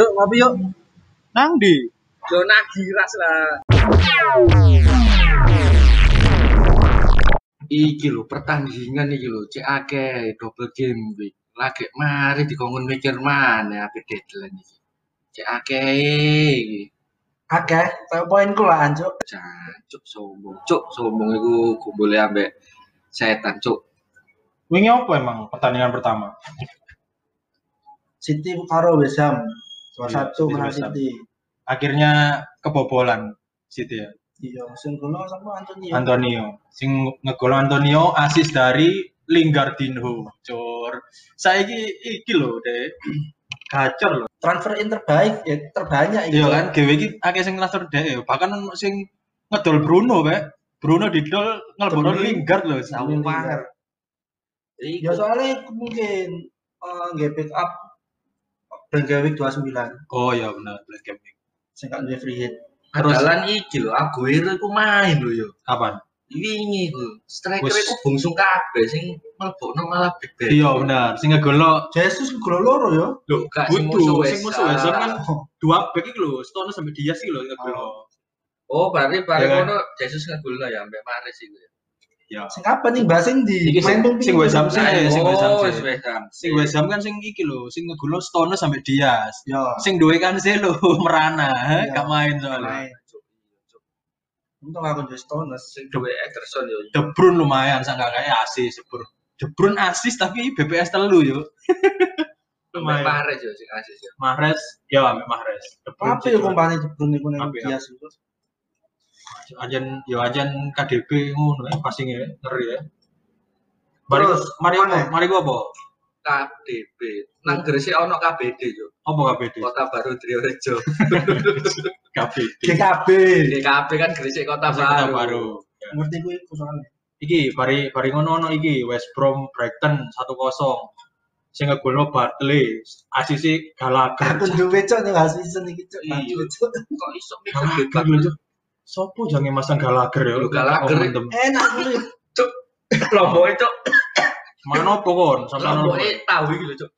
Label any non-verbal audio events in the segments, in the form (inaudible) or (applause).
Yuk ngopi yuk. Nang di. Zona giras lah. Iki lho pertandingan iki lho cek akeh double game week. Lagi mari dikongkon mikir mana ape deadline iki. Cek akeh iki. Akeh, tapi poinku lah anjuk. Jancuk sombong. Cuk sombong iku kumpule ambek setan cuk. Wingi apa emang pertandingan pertama? City karo West Ham. Iya, satu. City. Akhirnya kebobolan City ya. Iya, sing gono sama Antonio. Antonio. Sing ngegol Antonio asis dari Lingardinho. Cur. Saiki iki lho, Dek. (clears throat) Gacor lho. Transfer in terbaik ya terbanyak Iya kan, dhewe iki akeh sing transfer dhek. Bahkan ono sing ngedol Bruno, Pak. Bruno didol ngelbono Lingard lho, Demi sawu paher. Iku Ya soalnya mungkin eh nggak pick up Brenggawi 29 Oh iya benar, Black Game Week. sing gak duwe free hit. Terus- Adalan iki lho Aguero iku main lho yo. Kapan? Wingi iku striker iku bungsung kabeh sing mlebokno malah big bang. Iya benar, sing ngegolo Jesus gol loro ya. Lho gak sing Butuh, sing musuh Ham kan dua back iki lho, Stones sampai Diaz iki lho ngegolo. Oh, berarti bareng Ya kan? ngono Jesus ngegolno ya ambek Mahrez iku ya. Ya. sing kapan nih bahas sing di Iki sing- Main sing West Ham sing West Ham Oh. Sing West Ham kan sing iki lho, sing ngegolo Stones sampai Diaz. Ya. Sing duwe kan Cancelo (laughs) merana, Iya. gak main soalnya. Untung aku jadi Stones. Sing duwe Ederson yo. De Bruyne lumayan sangat kayak asis, De Bruyne. De Bruyne asis tapi BPS telu yo. (laughs) Lumayan. Mahrez yo sing asis yo. Mahrez, ya ambek Mahrez. De Bruyne Apa ya sih, kompane De Bruyne iku nang Apa ya? Diaz itu? Ajan yo ajan KDB ngono ya passingnya ngeri ya. Mari Terus, mari apa? Mari gua apa? KDB. Nang Gresik ono KBD yo. Apa KBD? Kota Baru Triorejo. (laughs) KBD. GKB. DKB kan Gresik Kota Kota Baru. baru. Ngerti gue soalnya. Iki bari bari ngono ono iki West Brom Brighton 1-0. Sing ngegolno Bartley, asisi Gallagher. Aku duwe cok hasil season iki cok. Iya. Cok. Kok iso mikir bebas? Sopo jange masang Gallagher ya? Oh, mendem. Enak dulu. Lomboke cok. Mana apa kon? Sampeyan. Lomboke tahu iki lho cok.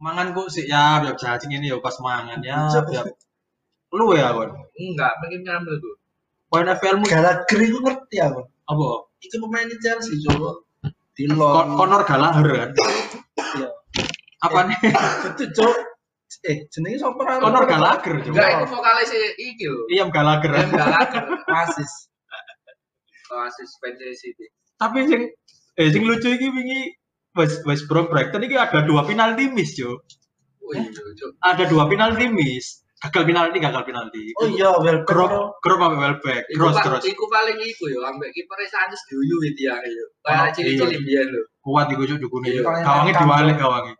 Mangan kok sih ya, biar cacing ini ya pas mangan ya. Biar- Lu ya kon. Enggak, pengen ngambil tuh. Poin FPL mu Gallagher iku ngerti aku. apa? Itu pemain Chelsea cok. Di Kon Lon. Conor Gallagher kan. Iya. Apa nih? Itu cok. Eh, jenenge sapa ra? Conor Gallagher. Enggak, itu vokalis iki lho. Iya Gallagher. Yang Gallagher. Asis. Oasis fans City. Tapi sing eh sing lucu iki wingi West West Brom Brighton iki ada dua penalti miss, yo. Oh iya. Ada dua penalti miss. Gagal penalti, gagal penalti. Oh iya, well Crop, crop apa Welbeck, Iku, cross cross. iku paling iku yo, ambek kiper Sanchez diuyu itu ya yo. Oh, Kayak cili-cili iya. biyen lho. Kuat iku cuk dukune. Iya. Gawange Kamu. diwalik gawange.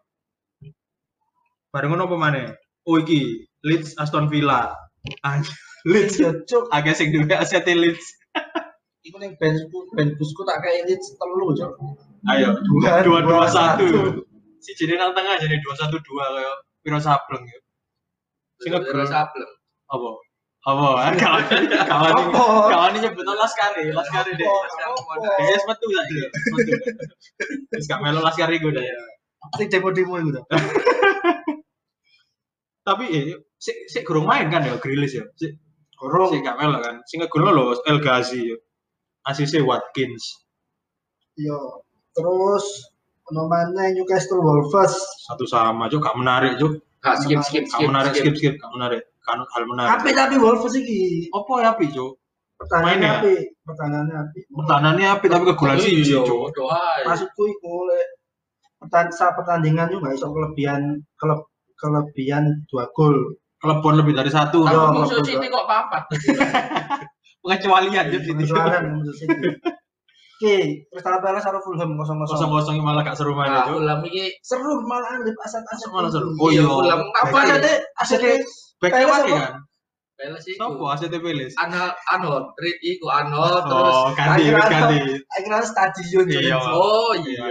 Bareng ngono apa maneh? Oh iki Leeds Aston Villa. Ah, (laughs) Leeds Iya cok. agak sing duwe aset Leeds. (laughs) Iku ning benchku, benchku tak kayak ini telu cok. Ayo, Dua, dua dua satu. Si jadi nang tengah jadi dua satu dua kayak Piro Sableng ya. Sing ngegol. sableng. Apa? Apa? (laughs) Kawan kawan ini kawan ini nyebut Laskari, Laskari deh. Apa? Dia metu lah dia. Metu. Terus gak melo Laskari gue dah. Sing demo-demo iku to. Tapi eh si si kurang main kan ya Grilis ya. Si Gorong. si gak melo kan. Sing ngegol lo El Ghazi ya. Asise Watkins Yo. Terus ono maneh Newcastle Wolves. satu sama cuk gak menarik cuk. Gak skip skip Gak skip. menarik skip skip gak menarik. Kan hal menarik. Tapi tapi Wolves iki Apa ya api cuk? pertahanannya Mainnya? api, pertahanannya api. Pertahanannya api tapi kegolan sih Iya, doa. Maksudku iku pertandingan itu nggak iso kelebihan keleb kelebihan dua gol. Kelebon lebih dari satu. Iya. Tapi musuh City kok papat. (laughs) Pengecualian cuk City. Kejualan menurut City. Oke, Crystal Palace Fulham kosong kosong kosong. kosong malah gak seru main Nah, cuk. ulam iki Seru malah di aset-aset. Malah seru. itu. Oh iya. ulam Apa apa ada ya? deh asetnya? Backnya Palace pakai apa? kan? Peles iku. Sopo ACT Peles? Arnold, Arnold, Reed iku Arnold terus. Oh, ganti, ganti. Akhirnya stadion Iya. Oh iya.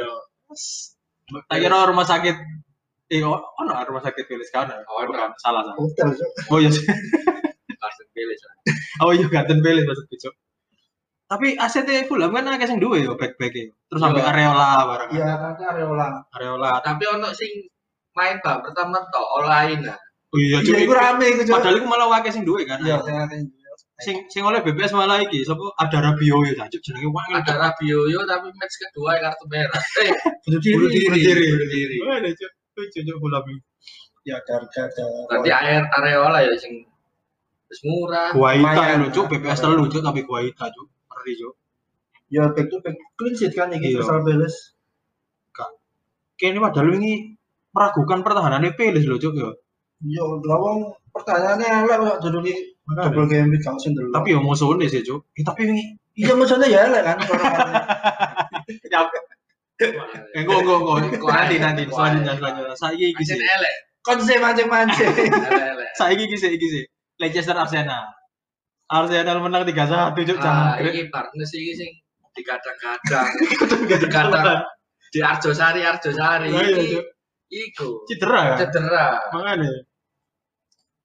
Tak kira rumah sakit Eh, oh, oh no, rumah sakit Peles kan? Oh, no. Bukan, salah salah. Oh iya, Carsten (laughs) Peles. oh iya, ganten Peles maksud Cuk. Tapi ACT Fulham kan akeh sing duwe yo back-back e. Terus sampai Iya. Areola barang. Iya, kan Areola. Areola. Tapi ono sing main bab pertama tok online nah. Oh iya, Iya, Cuk. iku rame iku. Padahal iku malah wakil sing duwe kan. Iya, Sing sing oleh BPS malah iki sapa ada Rabio ya, Cuk. Jenenge wakil. Ada Rabioyo tapi match kedua kartu merah. Eh, (laughs) bunuh bunuh diri. diri. diri. Bunuh diri. Lucu Cuk bola bi. Ya, harga ada. Berarti air Areola ya sing wis murah. Guaita Lumayan. lho, Cuk. BPS telu Cuk tapi Guaita Cuk. Ngeri Cuk. Ya, back to back clean sheet kan iki Iya. Crystal Palace. Kene padahal wingi meragukan pertahanannya Peles lho Cuk ya. Yo, lawang pertanyaannya elek kok durunge double game week kau sing delok. Tapi ya musuhnya sih Cuk. Eh, tapi wingi iya maksudnya ya elek kan. (laughs) Enggak, enggak, enggak. Kuat. Nanti, nanti, selanjutnya, selanjutnya. Saya iki sih. Konsep. (laughs) Elek-elek. Saya iki sih, iki sih. Leicester Arsenal. Arsenal menang 3-1, Cuk. Ah, Jangan. iki partner iki sing dikadang-kadang. (laughs) Dikadang di Arjosari Arjosari. Iya, iya, iku Cedera cedera. Makanya.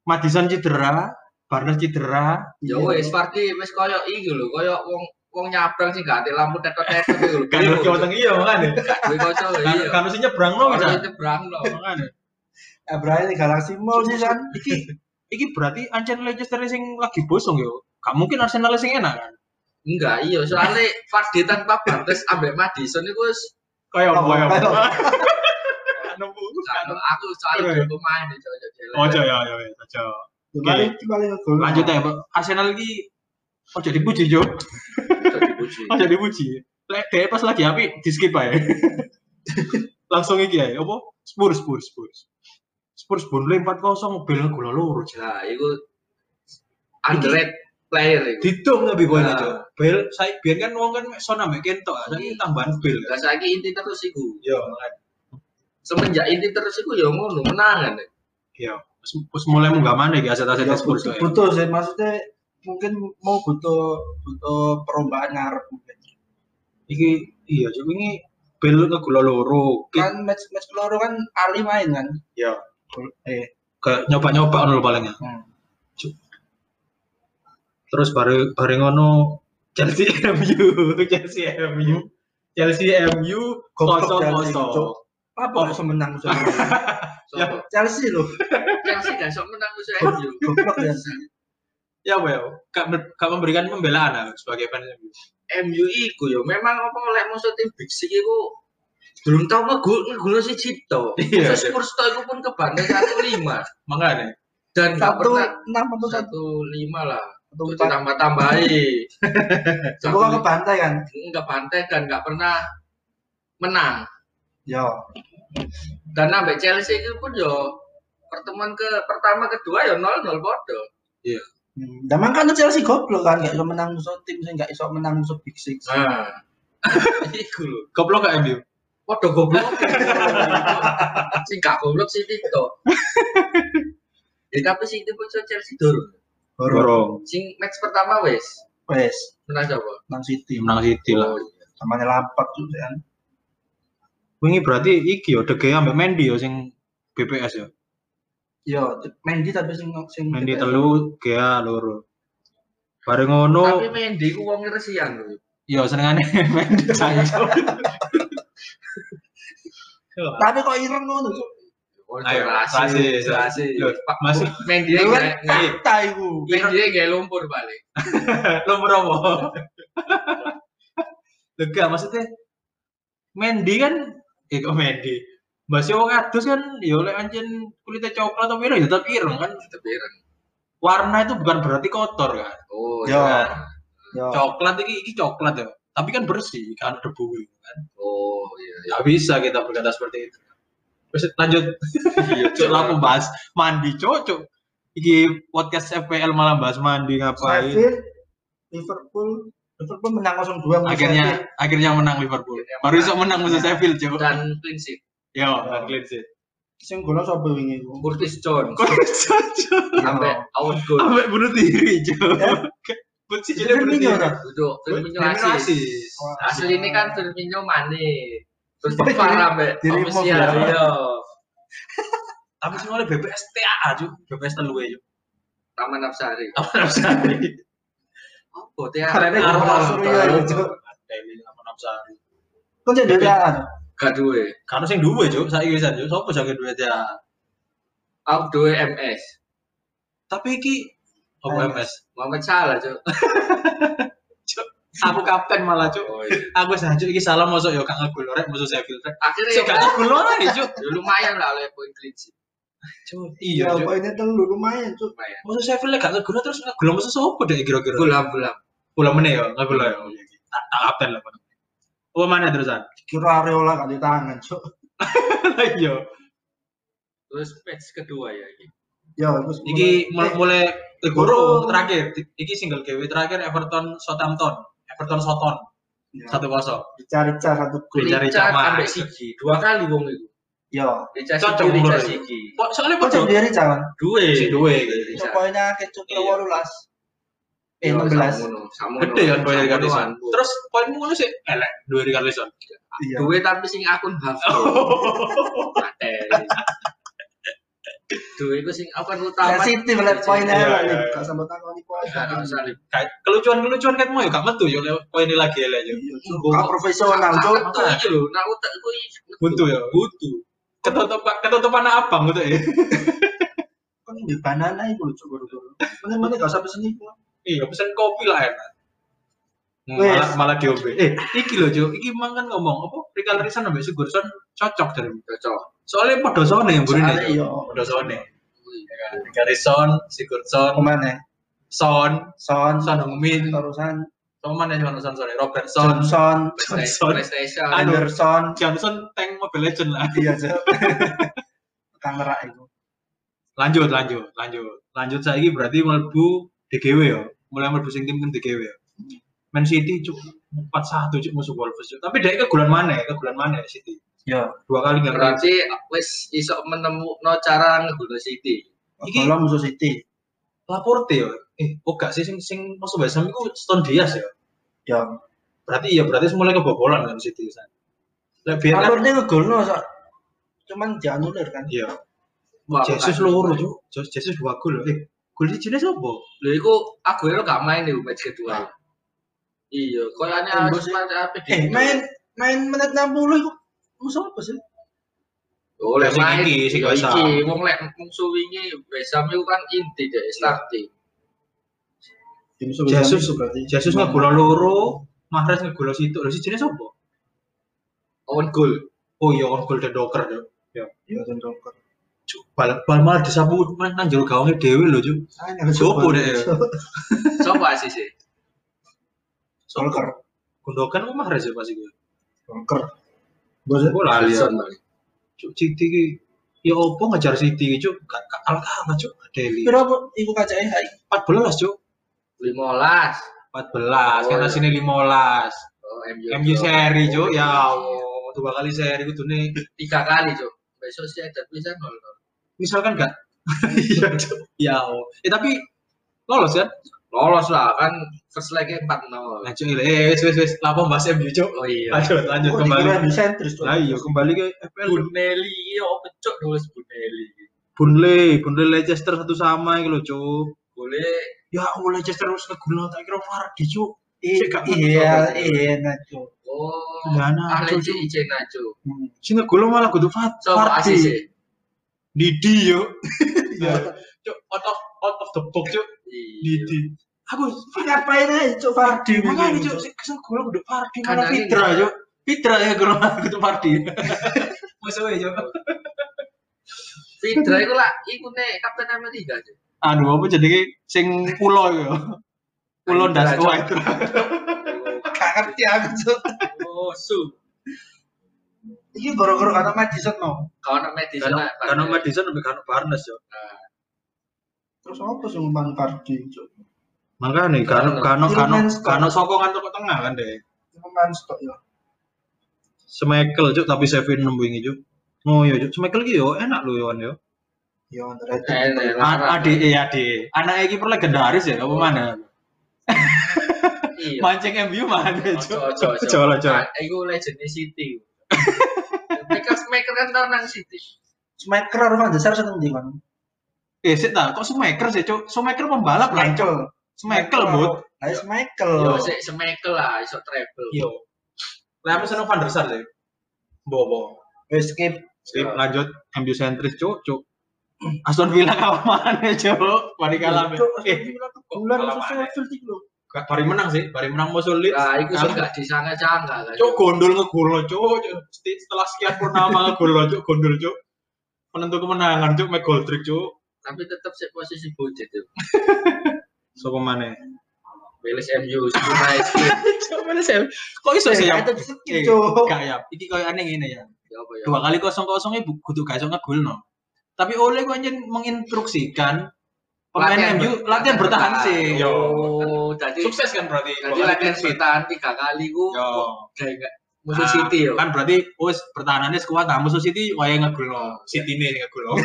Madison cedera, Barnes cedera. Ya wis Fardi wis koyo iki lho, koyo wong wong nyabrang sing gak ati lampu tetot-tetot iku lho. (laughs) Kan Jawa Tengah iya makanya. Duwe kanca Kan iya. kan mesti nyebrang lo Ono bisa. nyebrang lho. Makanya. Abraham Galaxy Mall sih kan. (laughs) Iki iki berarti ancen Leicester sing lagi bosong yo. Gak mungkin Arsenal sing enak kan. Enggak, iya soalnya Fardi tanpa Bartes ambek Madison iku wis Kayak Oh, apa ya? aku soalnya Iya. dulu pemain di cocok Oh, ya, ya, ya, ya. Lanjut ya, Pak. Arsenal iki ojo dipuji, Jo. dipuji. Ojo dipuji. Lek dhek pas lagi api di skip ae. (laughs) Langsung iki ae. Apa? Spurs, Spurs, Spurs. Spurs Burnley 4-0 bel gol loro. Nah, itu underrated player itu. Ditung gol Nah. itu. Bel saya biar kan wong kan mek sona mek kentok, saiki tambahan bel. Gak saiki inti terus iku. Yo, Semenjak inti terus iku ya ngono menangan. Iya. Wis wis mulai munggah maneh iki aset-aset Ya, Spurs butuh, ya. butuh sih maksudnya mungkin mau butuh butuh perubahan ngarep mungkin. Iki iya, Jo ini bel ngegol loro. Kan match match keloro kan Ali main kan. Iya. Eh, Kayak nyoba-nyoba ngono lho palingnya. hmm. Terus bareng bareng ngono Chelsea (laughs) MU, Chelsea MU, Chelsea MU kosong kosong. Apa kok (laughs) menang Ya. Chelsea loh. Chelsea gak sok menang musuh MU. Goblok Chelsea. Ya apa ya? Gak, ber- gak memberikan pembelaan lah sebagai fans MU. MU iku yo memang apa oleh musuh tim Big Six iku belum tau ngegul ngegul si Cipto. Iya, Musuh Spurs to iku pun kebantai satu lima (laughs) Makanya. dan gak Satu pernah enam atau satu lima lah. Itu ditambah tambahi. Semoga (laughs) ke pantai kan. nggak pantai dan nggak pernah menang. Yo. Dan ambek Chelsea itu pun yo pertemuan ke pertama kedua ya nol nol bodoh. Hmm. Dan makanya Chelsea goblok kan gak iso menang musuh tim sing gak iso menang musuh Big Six. Nah, iku lho. Goblok gak MU? Podo goblok. (laughs) Sing gak goblok sih itu. Ya tapi sih itu pun Chelsea durung. Dorong. Sing match pertama wes Wes, menang siapa? menang City. Menang City lah. Oh, iya. Samanya Lampard juga kan. Wingi berarti iki yo De Gea ambek Mendy yo sing BPS yo. Yo, Mendy tapi sing sing Mendy telu, Gea loro. Bareng ngono, Tapi Mendy ku wong resian lho. yo senengane (laughs) Mendy saya. Tapi kok ireng ngono. Oh, Ayo, rasi, rasi, rasi. Loh, masih Mendy Lu kan nggak nggak- kata iku. Mendy nggak lumpur balik. (laughs) nomor apa? Lega maksudnya Mendy kan eh kok Mendy Masih wong adus kan ya oleh anjen kulitnya coklat atau merah ya tetap ireng kan. Tapi ireng. warna itu bukan berarti kotor kan? Oh, iya. Yo. coklat ini, ini coklat ya. Tapi kan bersih kan debu kan. Oh, iya. iya. nggak bisa kita berkata seperti itu. Terus lanjut. Iya, (laughs) cok. Lah bahas mandi cocok iki podcast FPL malah bahas mandi ngapain? Sheffield, Liverpool, Liverpool menang 0-2 musuh akhirnya akhirnya menang Liverpool. Akhirnya baru menang. iso menang musuh Sheffield cok Dan clean sheet. Yo dan clean sheet sing golong sapa wingi iku? Curtis Jones. kok cocok Sampai out goal. sampai bunuh diri buat sih jadi bunuh diri? Duduk. Firmino asis. Asli ini kan Firmino Mane. Terus Tapi Farah sampai official. Iya. tapi sih oleh BPS TA cok BPS telu ya cok Taman Apsari. apa nafsari Apa dia? Karena Arma. Surya Kok jadi dhewean? Gak duwe. karena sing duwe cok saya bisa cok sopo sing duwe TA Aku dua MS. Tapi iki apa MS? MS? Muhammad Salah, (laughs) Cuk. Aku kapten malah, Cuk. Oh, iya. Aku saja iki salah mosok yo gak ngegol rek musuh Sheffield rek. Akhirnya Sik ya, gak ngegol Cuk. ya lumayan lah oleh poin sheet. Cuk, Iya, iya, Cuk. poinnya telu lumayan, Cuk. Lumayan. Musuh Sheffield gak ngegol terus ngegol musuh sopo deh kira-kira? Gulam-gulam. Bola meneh yo, ngegol ya. Tak tak kapten lah. Oh mana terusan? Kira Areola gak di tangan, Cuk. (laughs) Iya. Terus match kedua ya ini. Ya, terus Iki mulai- mul- mulai eh, Guru. guru terakhir. Iki single game terakhir Everton Southampton. Everton Soton Ya, satu kosong. Rica-rica satu gol. Rica- Cari ambek Sigi. Dua kali wong itu. Ya, Sigi, Richard menurut. Sigi. Kok soalnya podo jadi Rica kan? Dua. Si duwe. Cuk poinnya kecuk ke Iya. 18. Eh, Yo, 16. Samono, Samono. gede kan poin dari Carlison. Terus poinmu ngono sih elek dua dari Carlison. Iya. Dua tapi sing akun. Materi. Dua itu sing akun utama. Sensitif lah poinnya lah iya. Gak sama tangan di poin. Kelucuan-kelucuan kan mau ya gak metu yo poinnya lagi elek yo. Cuk. Gak profesional, iki lho, nak utek ku Buntu ya. Buntu. Ketutupan ketutupan abang gitu ya. Kan di banana itu lho, Cuk. baru-baru. Mana-mana gak usah pesen itu. Iya, pesen kopi lah enak. Wes. Malah, malah diombe. Eh, iki lho, Jo. Iki mang kan ngomong apa? Rikal Risan ambek Sigurdsson cocok dari. Cocok. Soalnya podo sone yang burine. Iya. Podo sone. Ya? Rikal Risan, Sigurdsson, Ke mana? Son, Son, Son Heung-min, terusan sama mana sih Son sorry, Robertson, Johnson, Johnson. PlayStation. Anu. Anderson. Johnson, tank Mobile Legend lah. Iya, Cuk. Kangerak itu. Lanjut, lanjut, lanjut. Lanjut saya berarti mlebu DGW ya. Mulai mlebu sing tim kan DGW ya. Man City cuk 4-1 cuk musuh Wolves cuk. Tapi dia kegulan mana ya? Kegulan mana ya City? Ya, Dua kali nggak pernah. Berarti wis iso menemukan cara ngegono City. Iki- kalau musuh City. Laporte ya. Eh, oh gak sih sing sing musuh West Ham iku Stone Diaz ya. Ya, Berarti iya berarti mulai kebobolan kan City san. Lah biar kan alurnya ngegolno so. Cuman dianulir kan. iya. Wah, Jesus loro cuk. Je- Jesus dua gol. Eh, gol di jenis apa? Lho iku Aguero gak main di match kedua. Iya, koyane harus Eh, main main menit 60 itu musuh apa sih? Oleh Sing main iki, sing ya Ham. iki wong lek musuh wingi West Ham iku kan inti deh starting. Itu berarti. Jesus ngegol loro, Mahrez ngegol situ. Lho si jenis apa? Owen goal. Oh iya, on gol dan doker cuk. Iya, dan Joker. Cuk, bal bal malah disapu main nang jero gawangnya dhewe lho cuk. Sopo (laughs) ya? Sopo asise? Joker. Gundogan kok Mahrez ya pasti gue. Bos Gue lali. Cuk City ki ya opo ngejar City ki cuk. Gak kalah kalah cuk. Deli. Kira apa? Iku kacake hai. 14 cuk. 15. 14 kan Oh, sini 15. Oh, MU. MU seri cuk. Ya Allah, dua kali seri kudune tiga kali, Cuk. Besok sih ada bisa nol. Misalkan gak (laughs) Iya. Ya. Eh tapi lolos kan? Lolos lah kan first leg 4-0. Nah cuk eh wis wis wis lapo bahas MU. Oh iya. Lanjut lanjut Oh, kembali. di sentris. Lah iya kembali ke FPL. Bunelli, iya pecuk nulis Bunelli. Burnley, Burnley Leicester satu sama iki lho, Cuk. Boleh Ya Allah Leicester harus ngegulung tak kira Vardy, Cuk. I- Cek gak Iya, iya, nah, Cuk. Oh, nah, ahli Cuk. Ice Nacho. Sing ngegulung malah kudu asise. Didi yo. Iya. (laughs) Cuk, out of out of the box, Cuk. Iya. Didi. Aku Ngapain aja Cuk Fardi begini, Cuk, kesel Kan malah ada Fitra. Cuk. Fitra ya gulung kudu Vardy. Masuk aja, Cuk. Fidra iku lah iku nek Kapten Amerika aja. Anu apa jadi sing pulau yo. Pulau Fitra, das Cuk. white. (laughs) Gak ngerti aku Cuk. Oh, su. Iki goro-goro kata Madison mau. Karena lah. karena Madison lebih karena Barnes, Cuk. Terus apa sih Fardi Cuk? Makanya kan kan kan Tillmans, kan sokongan toko tengah kan deh. Ngumpan stok ya. Smekel cuk tapi Sevin nemu ini cuk. Oh iya cuk, Smekel ki yo enak lho Yon yo. A- Ade ade. Anak iki per legendaris ya apa mana? Iya. Mancing MU mana cuk. Coba coba. Nah, Iku legend City. (laughs) Mereka maker kan tau nang City. Smacker karo Van der Sar seneng ndi kan? Eh sik ta, kok Smekel sih cuk? Smekel pembalap lah cuk. Smekel bud. Lah Smacker. Yo sik semekel lah iso treble. Yo. Lah aku seneng Van der Sar sih. Bobo. Wis skip. Skip lanjut MU sentris cuk cuk. Aston Villa kalah (laughs) mana, Cuk? Mari kalah. Cuk, Eh, bulan kalah susu mana? Gak bari menang sih, bari menang musuh Leeds. Nah, itu sih gak disangka-sangka. Cuk gondol ngegol cuk. Setelah sekian purnama ngegol cuk gondol cuk. Penentu kemenangan cuk make goal trick cuk. Tapi tetap sih posisi budget tuh. (laughs) Sopo maneh? Milis MU, Sunai Skin. (laughs) Cuk mana sih? Kok iso sih ya? Itu Cuk. Gak ya. Iki koyo aneh ngene ya. Ya? Dua kali kosong kosong ibu kudu gak iso ngegol no. Tapi oleh gue menginstruksikan pemain MU latihan bertahan sih. Yo. Jadi Sukses kan berarti. jadi latihan bertahan tiga kali ku Yo. kayak musuh Nah, City yo. Kan berarti wis pertahanannya kuat nah musuh City wae ngegol no. City sing ngegol no. (laughs)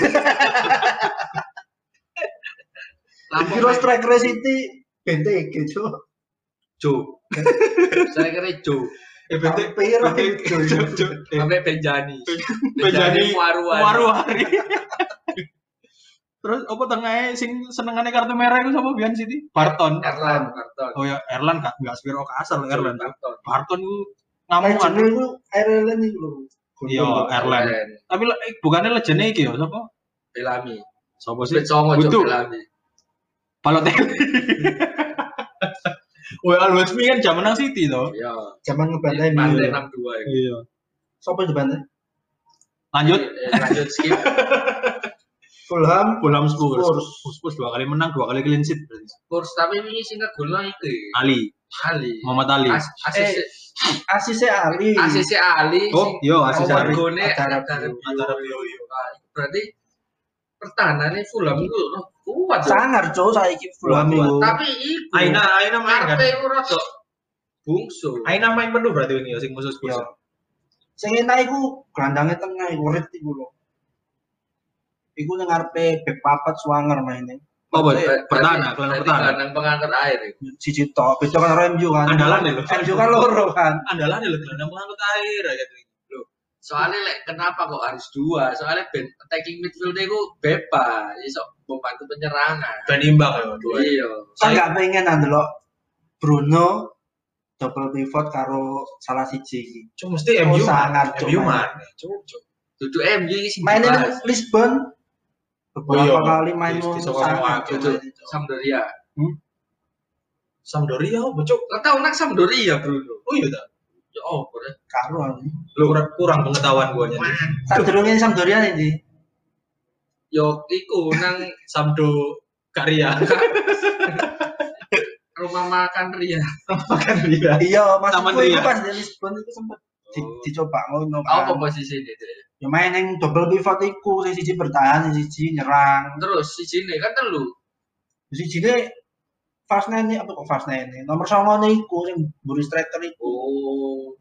Lampung Kira striker City BNTG, Cuk. Cuk. saya kira Jo. Eh bete Hampir, bete Cuk. cuk cuk. Eh, Sampai Benjani. Benjani Waruan. (laughs) Terus apa tengahnya sing senengane kartu merah itu sapa Bian City? Barton. Erlan, Barton. Oh ya Erlan gak gak Spiro Kasar Erlan. Barton. Barton ku Legend ngamungan. itu Ireland iki lho. Iya, Erlan. Erlan. Tapi le- eh, bukannya legend iki ya sapa? Belami. Sapa sih? Songo Jo Butuh. Belami. Balotelli. (laughs) Woi always me kan zaman nang City to. Ya. Zaman ngebantai Pantai MU. 62 ya. Iya. Sopo yang dibantai? Lanjut Eh, Lanjut skip. (laughs) Fulham, Fulham Spurs. Spurs. Spurs dua kali menang, dua kali clean sheet berarti. Spurs tapi ini sing ngegolno iki. Ali, Ali. Muhammad Ali. As- ACC Asise Ali. ACC Ali Oh, yo Asis Oh, Ali. Bio. Antara Bio, yo. Nah, berarti pertahanannya Fulham itu loh, kuat. Sangar, Cuk, saiki Fulham Kuat, itu. Tapi iku Aina, Aina main kan? Itu rada bungsu. Aina main penuh berarti ini ya sing musuh Spurs. Yo. Sing enak iku gelandangnya tengah iku rit iku lho. Iku ning ngarepe bek papat swanger maine. Oh, Berarti- berarti pertahanan, gelandang pertahanan. gelandang pengangkut air itu. Siji tok, beda karo MU kan. Andalan lho. MU kan loro kan. Andalan lho gelandang pengangkut air aja tuh. Soalnya lek kenapa kok harus dua? Soalnya ben attacking midfield itu bebas, iso membantu penyerangan. Ben imbang ya dua. Iya. Kan gak pengen ndelok Bruno double pivot karo salah siji iki. Cuma mesti MU sangat, MU main. man. Cuk, cuk. Duduk MU sih Mainin dibahas. Lisbon beberapa iya. kali main Di- di Duduk main itu. Sampdoria. Sampdoria apa cuk? Kau tahu nak Sampdoria Bruno? Oh iya tak. Ya oh, boleh. Karo. Lu kurang, kurang pengetahuan gua nya. Sadurunge Sampdoria iki. Yo, iku nang Samdo Karya. rumah makan Ria. Makan dia. Iya, Taman maksudku itu Ria. pas di Lisbon itu sempat di, dicoba ngono Apa kan. posisi ini? Ya main yang double pivot iku, sing siji bertahan, sing siji nyerang. Terus si sini kan telu. Siji ne fast nine apa kok fast nine nomor sama iku sing mburi striker iku. Oh,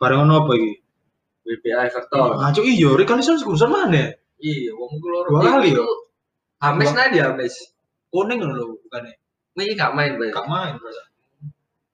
Bareng ono apa iki? WBA Everton. Ah cuk iya, Rekalison Gusan mana? Iya, wong iku loro. Dua kali, yo. Hames Dua- nadi Hames. Kuning ngono lho bukannya. Ini gak main, Bay. Gak main.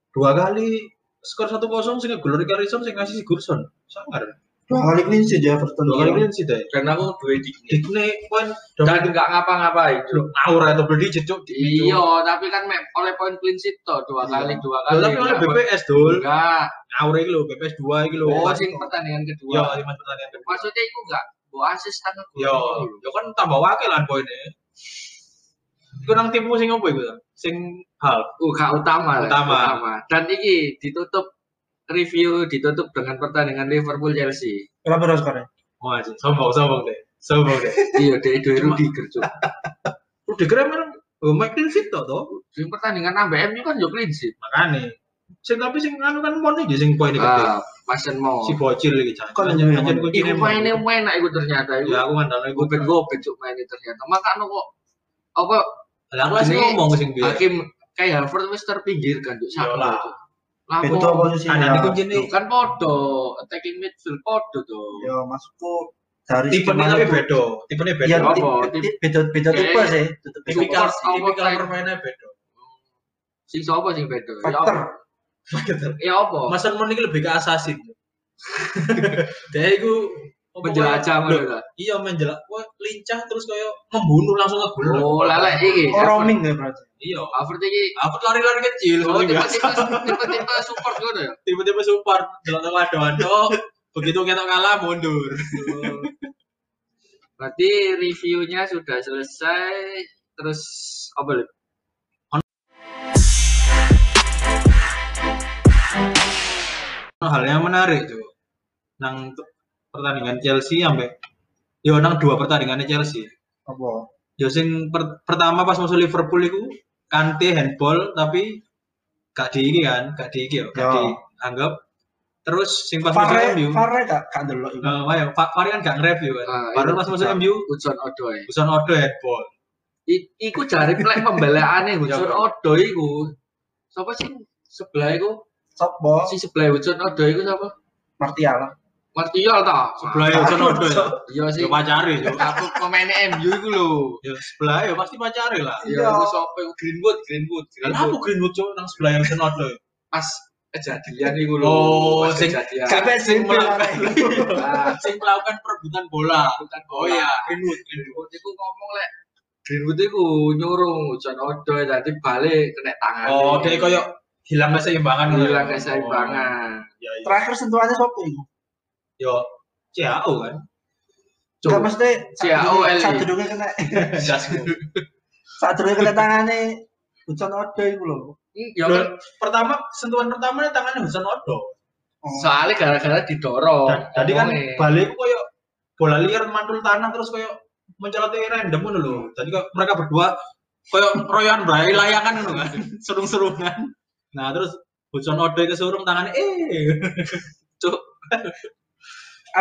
Dua kali skor 1-0 sing gol Rekalison sing ngasih Sigurdsson. Sangar. Dua kali clean sheet ya Everton. Dua kali clean sheet deh. Dan aku dua digit. Dikne poin Dan gak ngapa-ngapain. Lu ngawur atau double digit cuk. Iya, tapi kan me- oleh poin clean sheet toh dua Iya. kali, dua kali. tapi oleh BPS dul. Enggak. Ngawur iki lho, BPS 2 iki lho. Oh, sing pertandingan kedua. lima pertandingan kedua. Maksudnya itu enggak bawa asis tangan Yo, yo kan tambah wakilan poinnya. Iku nang timmu sing opo iku? Sing hal. Uh, gak utama, lah, Utama. Dan ini ditutup review ditutup dengan pertandingan Liverpool Chelsea. Berapa berapa skornya? Oh, aja. Sombong, sombong deh. Sombong deh. (laughs) Iya, dua Cuma- Rudiger cuk. Lu dikira memang oh, Mike clean sheet toh toh. Sing pertandingan nambah MU kan yo clean sheet. Makane. Sing tapi sing anu kan mon iki sing poin iki. Ah, Mason Mo. Si bocil iki jan. Mon. kuncine Iku mainnya enak iku ternyata iku. Ya aku ngandalno iku. Gopet gopet cuk mainnya ternyata. Makanya kok apa Lah Ini ngomong sing biar. hakim kayak Harvard wis terpinggirkan cuk. Yo lah. Posisinya. Kanan di kuncine Tuh, kan podo attacking midfield podo tuh. Ya maksudku dari tipenya skema tapi itu- beda. Tipenya beda. Iya, Apa? beda beda Kayak- tipe sih. Tipe. Tipikal tipikal permainnya beda. Sing sapa sing beda? Ya Factor. apa? Ya apa? Mon iki lebih ke assassin. (laughs) Dia iku apa Penjelajah kaya- ngono. Iya menjelak, wah lincah terus kayak membunuh langsung ngegol. Oh, lelek iki. Oh, roaming ya berarti. Iya. Harvard iki Aku lari-lari kecil Oh, tipe-tipe tipe-tipe support ngono ya. Tiba-tiba support delok ado begitu kita kalah mundur. Berarti reviewnya sudah selesai. Terus apa Lip? hal yang menarik tuh nang pertandingan Chelsea sampai yo nang dua pertandingannya Chelsea Apa? yo sing per- pertama pas musuh Liverpool itu kante handball tapi gak di ini kan gak di ini yo gak Yo. dianggap terus sing pas musuh Fare, MU Fare gak gak delok iku. eh, wae, Fa- Fari kan gak nge-review kan Ah, baru itu pas musuh bisa. MU Hudson Odoi. Busan Odo handball I- Iku jari plek pembelaannya (laughs) Hudson Ya, Odoi iku. Siapa sih sebelah iku? Sopo? Si sebelah Hudson Odoi iku siapa? Martial. Martial ta? sebelah ya Busan Odo ya Iya sih. yo pacari yo Aku pemainnya MU iku lho. yo sebelah ya pasti pacari lah Ya, Iya. aku iku Greenwood, Greenwood, Kenapa Greenwood. Greenwood cok nang sebelah yang Busan Odo Pas kejadian iku lho. Oh, sing- kejadian. Sampai sing melakukan sing melakukan perebutan bola oh iya Greenwood Greenwood iku ngomong lek Greenwood iku nyurung Hudson Odoi dadi balik kena tangan. Oh, dia koyo hilang keseimbangan ya? hilang keseimbangan. Ya, ya. Terakhir sentuhannya sopo iku? Yo, CAO kan. Enggak Cuk. mesti CAO L. sadurunge kena Jasmu. sadurunge kena tangane Hudson Odoi iku lho. Hmm, Ya Loh, pertama sentuhan pertama tangannya Hudson Odo. Oh. soalnya gara-gara didorong. Dan- Tadi kan balik koyo bola liar mantul tanah terus koyo mencoloti random ngono lho. Tadi kok mereka berdua koyo royoan bray layangan ngono kan. Serung-serungan. Nah, terus Hudson Odo kesurung tangannya eh. (laughs)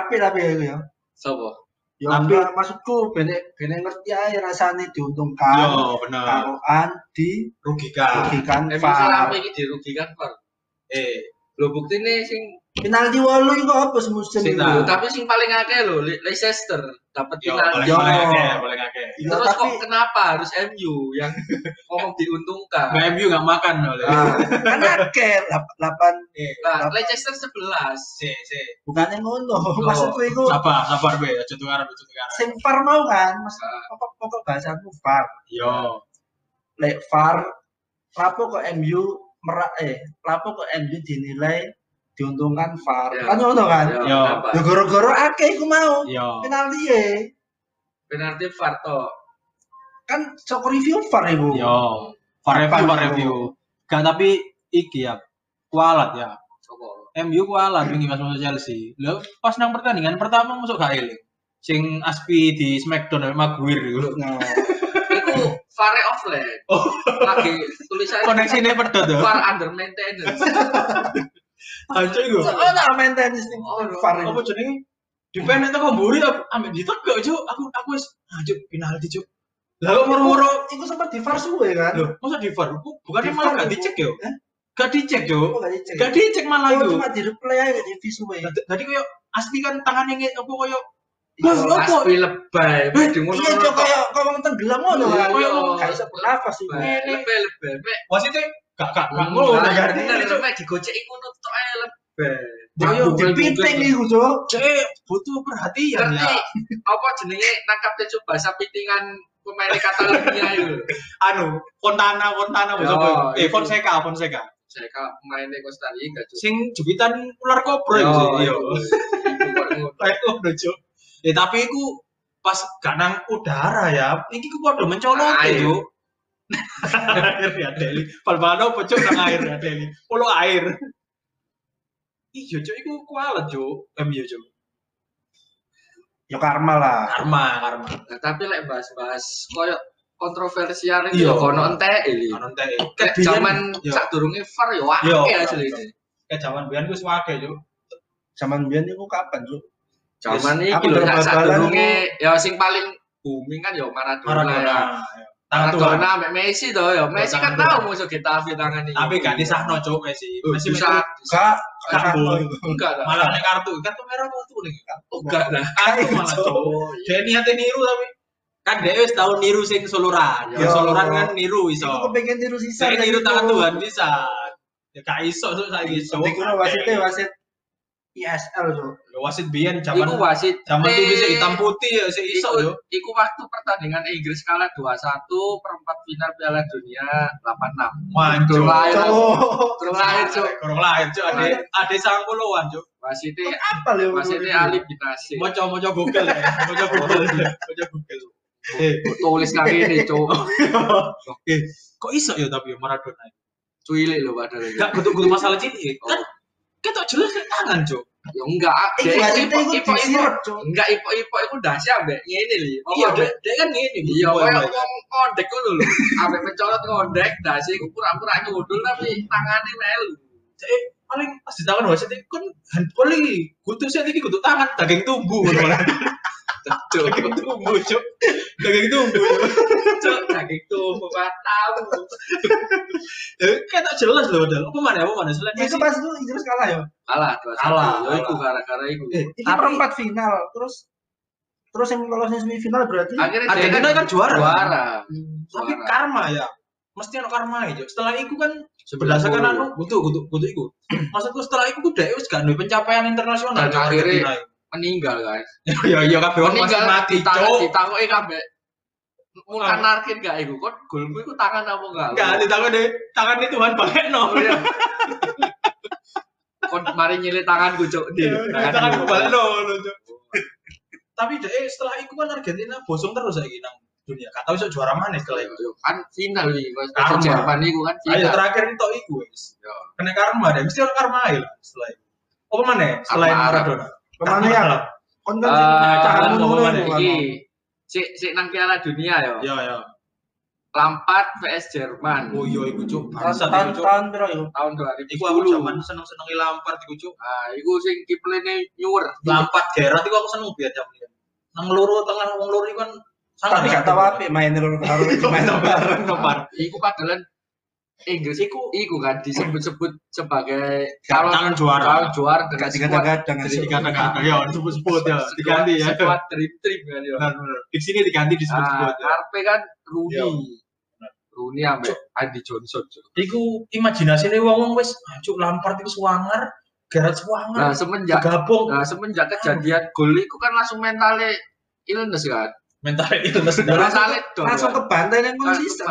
api tapi ya gue sopo? Ya api maksudku benek benek ngerti aja rasanya diuntungkan yo bener. taruhan dirugikan. Rugikan. Eh, far. misalnya apa ini dirugikan far? Eh lho bukti nih sing Penalti wolu iku apa semusim Sing tapi sing paling akeh lho Le- Leicester dapat penalti. Yo. paling akeh, paling akeh. Iya, Terus tapi kok kenapa harus MU yang (laughs) ngomong diuntungkan? Nggak MU nggak makan oleh. ah, kan akeh 8 Nah, Leicester 11. Si, si. bukannya ngono. Maksudku iku Sabar, sabar be, aja tukaran, aja tukaran. sing VAR mau kan, Mas Ah. pokok pokok bahasanku VAR. Yo, Lek VAR lapo kok MU merak eh lapo kok MU dinilai diuntungkan VAR. Ya. Kan ngono kan? Ya, Yo. kenapa? Ya gara-gara akeh iku mau yo. penalti e. Penalti VAR toh. Kan sok review VAR iku. Yo, for review, itu? review. Gak tapi iki ya, kualat ya. Sopo? MU kualat wingi pas masuk Chelsea. Lho, pas nang pertandingan pertama masuk gak eling. Sing Aspi di Smackdown sama Maguire iku. Nah, (laughs) Iku VAR offline. Oh. Lagi tulisannya Koneksine pedot ya. VAR under maintenance. (laughs) Anjir iku. oh tak maintenance ning Oh, no. VAR. Apa jenenge? Dipenek teko mburi ambek ditegak, Cuk. Aku aku wis anjir penalti, Cuk. Lah kok moro-moro Iku sempat di VAR suwe kan? Loh, masa di VAR? Bu- Bukannya Di malah gak dicek yo? Hah? Gak dicek Oh, yo? gak dicek. Gak dicek malah Oh, itu. cuma di replay aja di visuwe. Tadi koyo asli kan tangannya apa koyo Iya, Mas, apa? Aspi lebay. Eh, Iya, cok kayak kayak wong tenggelam ngono kan. Iya, Kayak iso bernafas iku. Lebay lebay. Mek wasitnya gak gak gak ngono Enggak, kan. bener mek digoceki ngono tok ae. Ayo dipiting iku, Cok. Cek butuh perhatian Ngerti ya. apa jenenge nangkap tejo bahasa pitingan pemain Catalonia itu. (laughs) Anu, Fontana, Fontana bahasa apa? Eh, itu. Fonseca, Fonseca. Saya kalau pemain Costa Rica cuk. Sing jepitan ular kobra sih. Iya. Iku. Kayak ngono, Cuk. Ya tapi iku pas gak nang udara ya. Iki ku padha mencolot Air. Cuk. (laughs) air ya Deli. Palbano pecuk nang air ya Deli. Polo air. Iya, Cuk, iku kualat, Cuk. MU, Cuk. Ya karma lah. Karma, karma. Nah, tapi lek bahas-bahas koyo kontroversial Iya. itu kono entek iki. Teh. Lek Kayak biyen- zaman Yo. sadurunge VAR yo Yo. akeh asli ini. kayak zaman biyen wis wake, Cuk. Zaman biyen iku kapan? Zaman Yes, iki lho sak sadurunge ya sing paling booming kan yo Maradona. Maradona. ya. Ya. Maradona ambek Messi to yo. Messi kan tahu musuh Getafe tangan iki. Tapi gak disahno, Cuk, Messi. Messi bisa Gak Kartu. enggak dah. malah nek kartu, kartu merah apa tuh nih? Oh, enggak dah. Kartu malah, Cuk. Dia niatnya niru tapi kan dia wis tau niru sing soloran. Yo. Ya soloran kan niru iso. Iku kepengen tiru sisa. Saya niru tangan Tuhan bisa. Ya gak iso tuh saiki iso. Iku wasitnya wasit ISL, Cuk. Ya wasit biyen zaman Iku wasit zaman tuh bisa hitam putih ya sih iso iku, yo. iku waktu pertandingan Inggris kalah 2-1 perempat final Piala Dunia 86. Manjur. Kurang lahir. Cuk. Kurang lahir, Cuk. Kurang lahir, Cuk. Ade ade 90-an, Cuk. wasite Apa lho? wasite Ali bin Nasir. Moco moco Google ya. Moco (laughs) Google. Moco Google. Eh, Tulis kaki ini, Cuk. eh, kok iso ya tapi ya Maradona? Cuilik lho padahal. Enggak kudu-kudu masalah cilik. Kan ketok jelas kan tangan, Cuk. Ya enggak, wasite ipo ipo ipo. Cuk. Enggak ipo ipo iku dasi ambek ngene lho. Iya, dek dek kan ngene. Iya, kayak wong ngondek ngono lho. Ambek mencolot ngondek, dasi iku pura-pura nyudul tapi tangane melu. Jadi paling pas di tangan wasit itu kan handball iki. Kudu sih iki kudu tangan daging tumbuh ngono. (laughs) Cuk, Daging tumbuh, Cuk. Daging tumbuh. cuk, daging tuh tahu. Eh, ketok jelas loh, Dal. Apa mana? Apa mana? Selain Itu pas itu Inggris kalah ya. Kalah, Kalah, Ya iku kalah. gara-gara iku. Eh, Tapi- perempat final. Terus terus yang lolosnya semifinal berarti Akhirnya Argentina kan juara. Juara. Tapi karma ya. Mesti ada karma ya. Cuk. Setelah itu kan 90. berdasarkan anu butuh butuh butuh itu. Maksudku setelah itu udah wis gak duwe pencapaian internasional. Dan akhirnya-. Meninggal guys. (laughs) Ya ya kabeh wong masih Meninggal mati, Cuk. ditakoki kabeh. Mulan narkin gak iku? Kok golmu iku tangan apa enggak? Enggak, di tangan deh. Tangan itu Tuhan balekno. Oh, iya. Kon mari nyilih tanganku cuk di. Tanganku balekno Cuk. (laughs) Tapi deh setelah itu kan Argentina bosong terus saiki nang dunia. Gak tau iso juara mana setelah itu. Kan final iki pas Karma. Jerman iku kan Ayo final. terakhir itu iku wis. Yo. Kena karma deh, mesti ada karma lah setelah itu. Apa mana? Selain. Maradona. Ke mana ya? Kon kan Eh, apa ngono mana? iku, Iki sik sik nang Piala Dunia yo. Ya ya. Lampard vs Jerman Oh iya iku cuk. Tahun tahun iku cuk. tahun piro iku? tahun Iku aku 2010. zaman seneng-seneng Lampard iku cuk. Ah, iku sing kiplene nyuwer. Lampard Gerrard iku aku seneng biar jam dia. Nang loro tengah wong loro iku kan Tapi gak tahu apa main loro karo (laughs) main bareng. Nopar. Iku padahal Inggris Iku iku kan disebut-sebut sebagai calon juara. calon juara dengan digadang-gadang Jadi dikatakan ya disebut-sebut ya, diganti ya. Squad dream team kan ya. Benar benar. Di sini diganti Ah, disebut-sebut ya. Karpe kan Rooney. Iya. Rooney ambek Andy Johnson. Iku imajinasine wong wis cuk Lampard iku swanger, Gerrard Nah, swanger. semenjak Gabung nah, semenjak kejadian gol iku kan langsung mentalnya illness kan. Mental illness dong. Langsung ke bantai yang Kan, konsisten.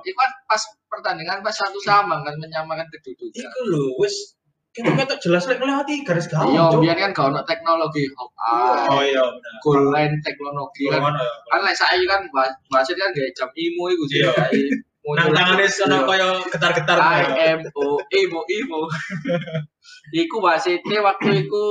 Iku kan pas pertandingan pas satu sama kan menyamakan kedudukan. Iku lho wis kita ketok jelas lek melewati garis Iya, gawang. Cuk. biar kan gak ono teknologi hop Oh iya benar. goal line teknologi kan. Gimana ya? Kan lek saya kan wa- wasit kan gak jam imo iku sih Iya. Nang tangane sono Iya. kaya getar-getar. I M O Imo Imo. (laughs) iku wasitnya waktu itu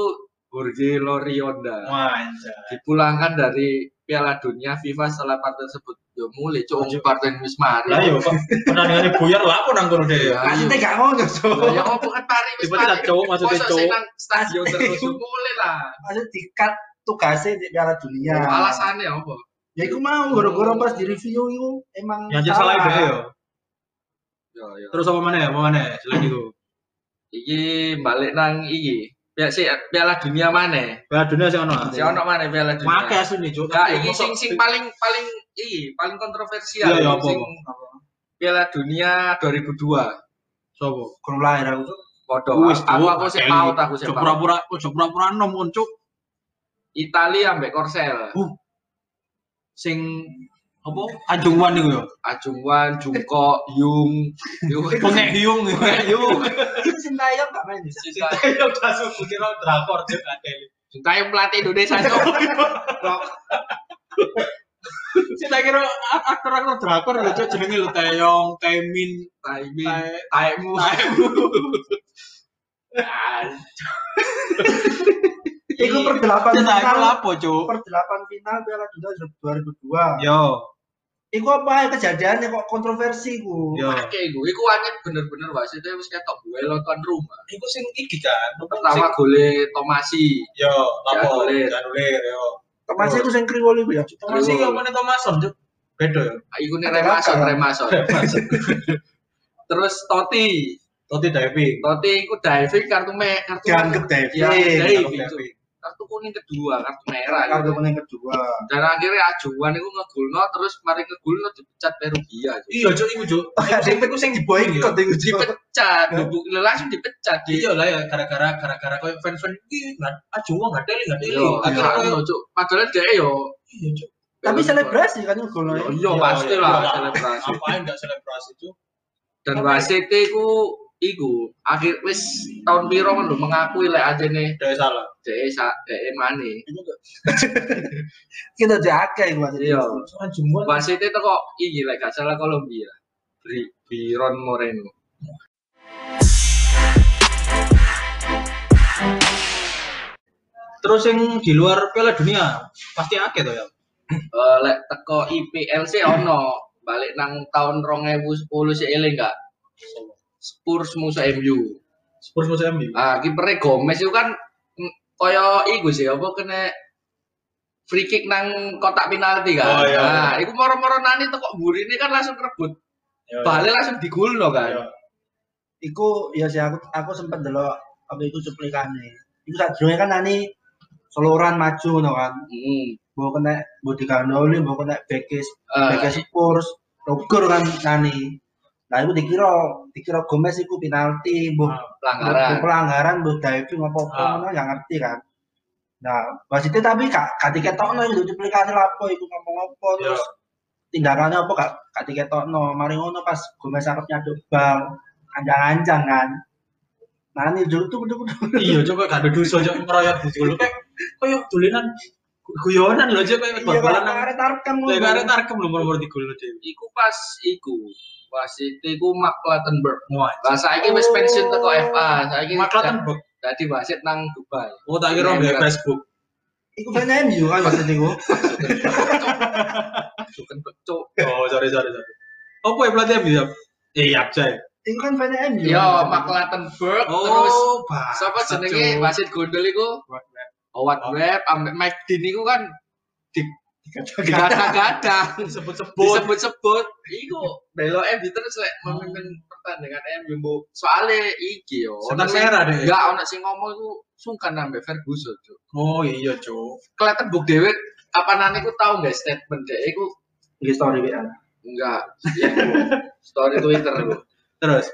Jorge Lorionda Manja. dipulangkan dari Piala Dunia FIFA setelah partai tersebut yo mulai Lanjut. partai wis mari. Lah yo kok pertandingane buyar lah apa nang kono deh. Iya. Maksudnya gak ngono. Lah, Ya kok bukan pari wis Tiba-tiba mari. cowok maksudnya cowok. stadion (laughs) terus mulai lah. Maksudnya dikat tugasnya di Piala Dunia. Alasannya apa? Ya iku mau gara-gara pas di review iku emang Yang salah ide yo. Yo yo. Terus apa mana ya? Apa mana? Selain itu. Iki balik nang iki. Piala si Piala Dunia mana? Piala dunia sih ono. Si ono mana Piala Dunia? Make asli nih, Tapi iki mosok- sing sing paling paling iki, paling kontroversial. Iya, iya, apa, sing apa? Piala Dunia 2002. Sopo? kurang lahir aku tuh. Podo. Wis, aku aku sih paut aku sih pura-pura, cuk pura-pura nom kon, Cuk. Italia ambek Korsel. Sing apa? Anjungan iku yo. Ajungwan, Jungko, Yung, Yung. (laughs) Pengek hiung, pengek. Itu Sintayong gak main sana. Ayo masuk kira drakor Cuk adeli. Sintayong pelatih Indonesia. Sing tak (laughs) kira aktor-aktor drakor lho Cuk jenenge lho Taeyong, Taemin, Taimin, Tae- Taimu. Taemu. (laughs) (laughs) Iku per delapan tak final, lapo, Cuk. per delapan final Piala Dunia 2002. Yo, Iku apa ya kejadiannya kok kontroversi ku. yo. Oke, gue, iku anjir bener-bener wasitnya wis ketok duel tuan rumah. Iku sing iki kan. Pertama gole Tomasi, Yo, lapo? Janulir. Yo. Thomas itu sing kriwol iku ya. Thomas iki apa nih Thomason, Cuk? Beda ya. iku nih Remason. Remason. (laughs) Terus Toti, Toti diving. Toti iku diving kartu me kartu Dianggap Iya, diving. diving. Cuk. Kartu kuning kedua, kartu merah. Kartu gitu. kuning kedua. Dan akhirnya ajuan iku ngegulno terus mari ngegulno dipecat Perugia. Iya, Cuk, iku, Cuk. Sing iku sing diboikot iku. Dipecat, dubuk langsung dipecat di Iya lah ya, gara-gara gara-gara koyo fan-fan iki uang nggak teli. Yo, Akhirnya koyo ngono, Cuk. Padahal dia yo iya, Cuk. Tapi selebrasi kan Yo, lho. Iya, Iya, pasti iya, lah iya. selebrasi. Ngapain nggak selebrasi, Cuk? Dan Tapi- wasit iku akhir wis tahun piro kan lho mengakui lek aja nih Dari salah. dhek sa mane. Iku tuh. (laughs) Kita diake iku wasit. Iya. Soalnya jumbo. Itu kok iki lek gak salah Kolombia. Bri Biron Moreno. Terus yang di luar Piala Dunia pasti akeh tuh ya. Eh lek teko IPL sih ono balik nang tahun 2010 sih eling gak? Spurs musuh MU. Spurs musuh MU. Ah kipernya Gomez itu kan mm, koyo iku sih apa kena free kick nang kotak penalti kan. Oh, iya, Nah, iku moro-moro nani teko burine kan langsung rebut. Ya, Balik langsung digulno kan. ya. Iku ya sih aku aku sempat delok apa itu cuplikannya. Iku sadurunge kan nani seluruhan maju no kan. Heeh. Mau kena mau digandoli, mau kena bekes Eh, bekes Spurs, Roger kan nani. Nah, itu dikira dikira Gomez iku penalti, mbok Ah, pelanggaran. mbok pelanggaran, mbok diving apa apa Ah. ngono yang ngerti kan. Nah, wasitnya tapi gak gak diketokno itu duplikasi lapo itu ngomong apa Ya. terus tindakannya apa gak gak diketokno. Mari ngono pas Gomez arep nyaduk bal, anjang-anjang kan. Nah, ini dulu tuh betul Iya, coba gak ada dosa cok ngeroyok dulu kayak kayak tulinan guyonan loh cok kayak Iya, bal-balan nang karena tarkam Lek arek tarkem lho nomor 3 lho dhewe. Iku pas iku. Wasit iku Mark Clattenburg. Wah. Lah saiki wis pensiun teko FA. Saiki Mark Clattenburg. dadi wasit nang Dubai. Oh tak kira Iya, di iya. Facebook. Iku fan MU kan maksud iku. Bukan becuk. Oh, sorry sorry sorry. Apa ya pelatih MU ya? Iya, Jay. Iku kan fan MU. Yo, Mark Clattenburg terus Oh, bah. sapa jenenge wasit gondol iku? Howard Webb ambek Mike Dean iku kan digadang-gadang. Sebut-sebut. disebut-sebut iku belo MU terus lek memimpin pertandingan MU Bu. soalnya iki yo sing- merah deh. enggak ono sing ngomong iku sungkan ambek Ferguson Cuk. Oh iya, Cuk. kelihatan buk dhewe kapanane iku tau nggak statement deh iku Iki story WA. enggak ya, Bu. story Twitter Bu. Terus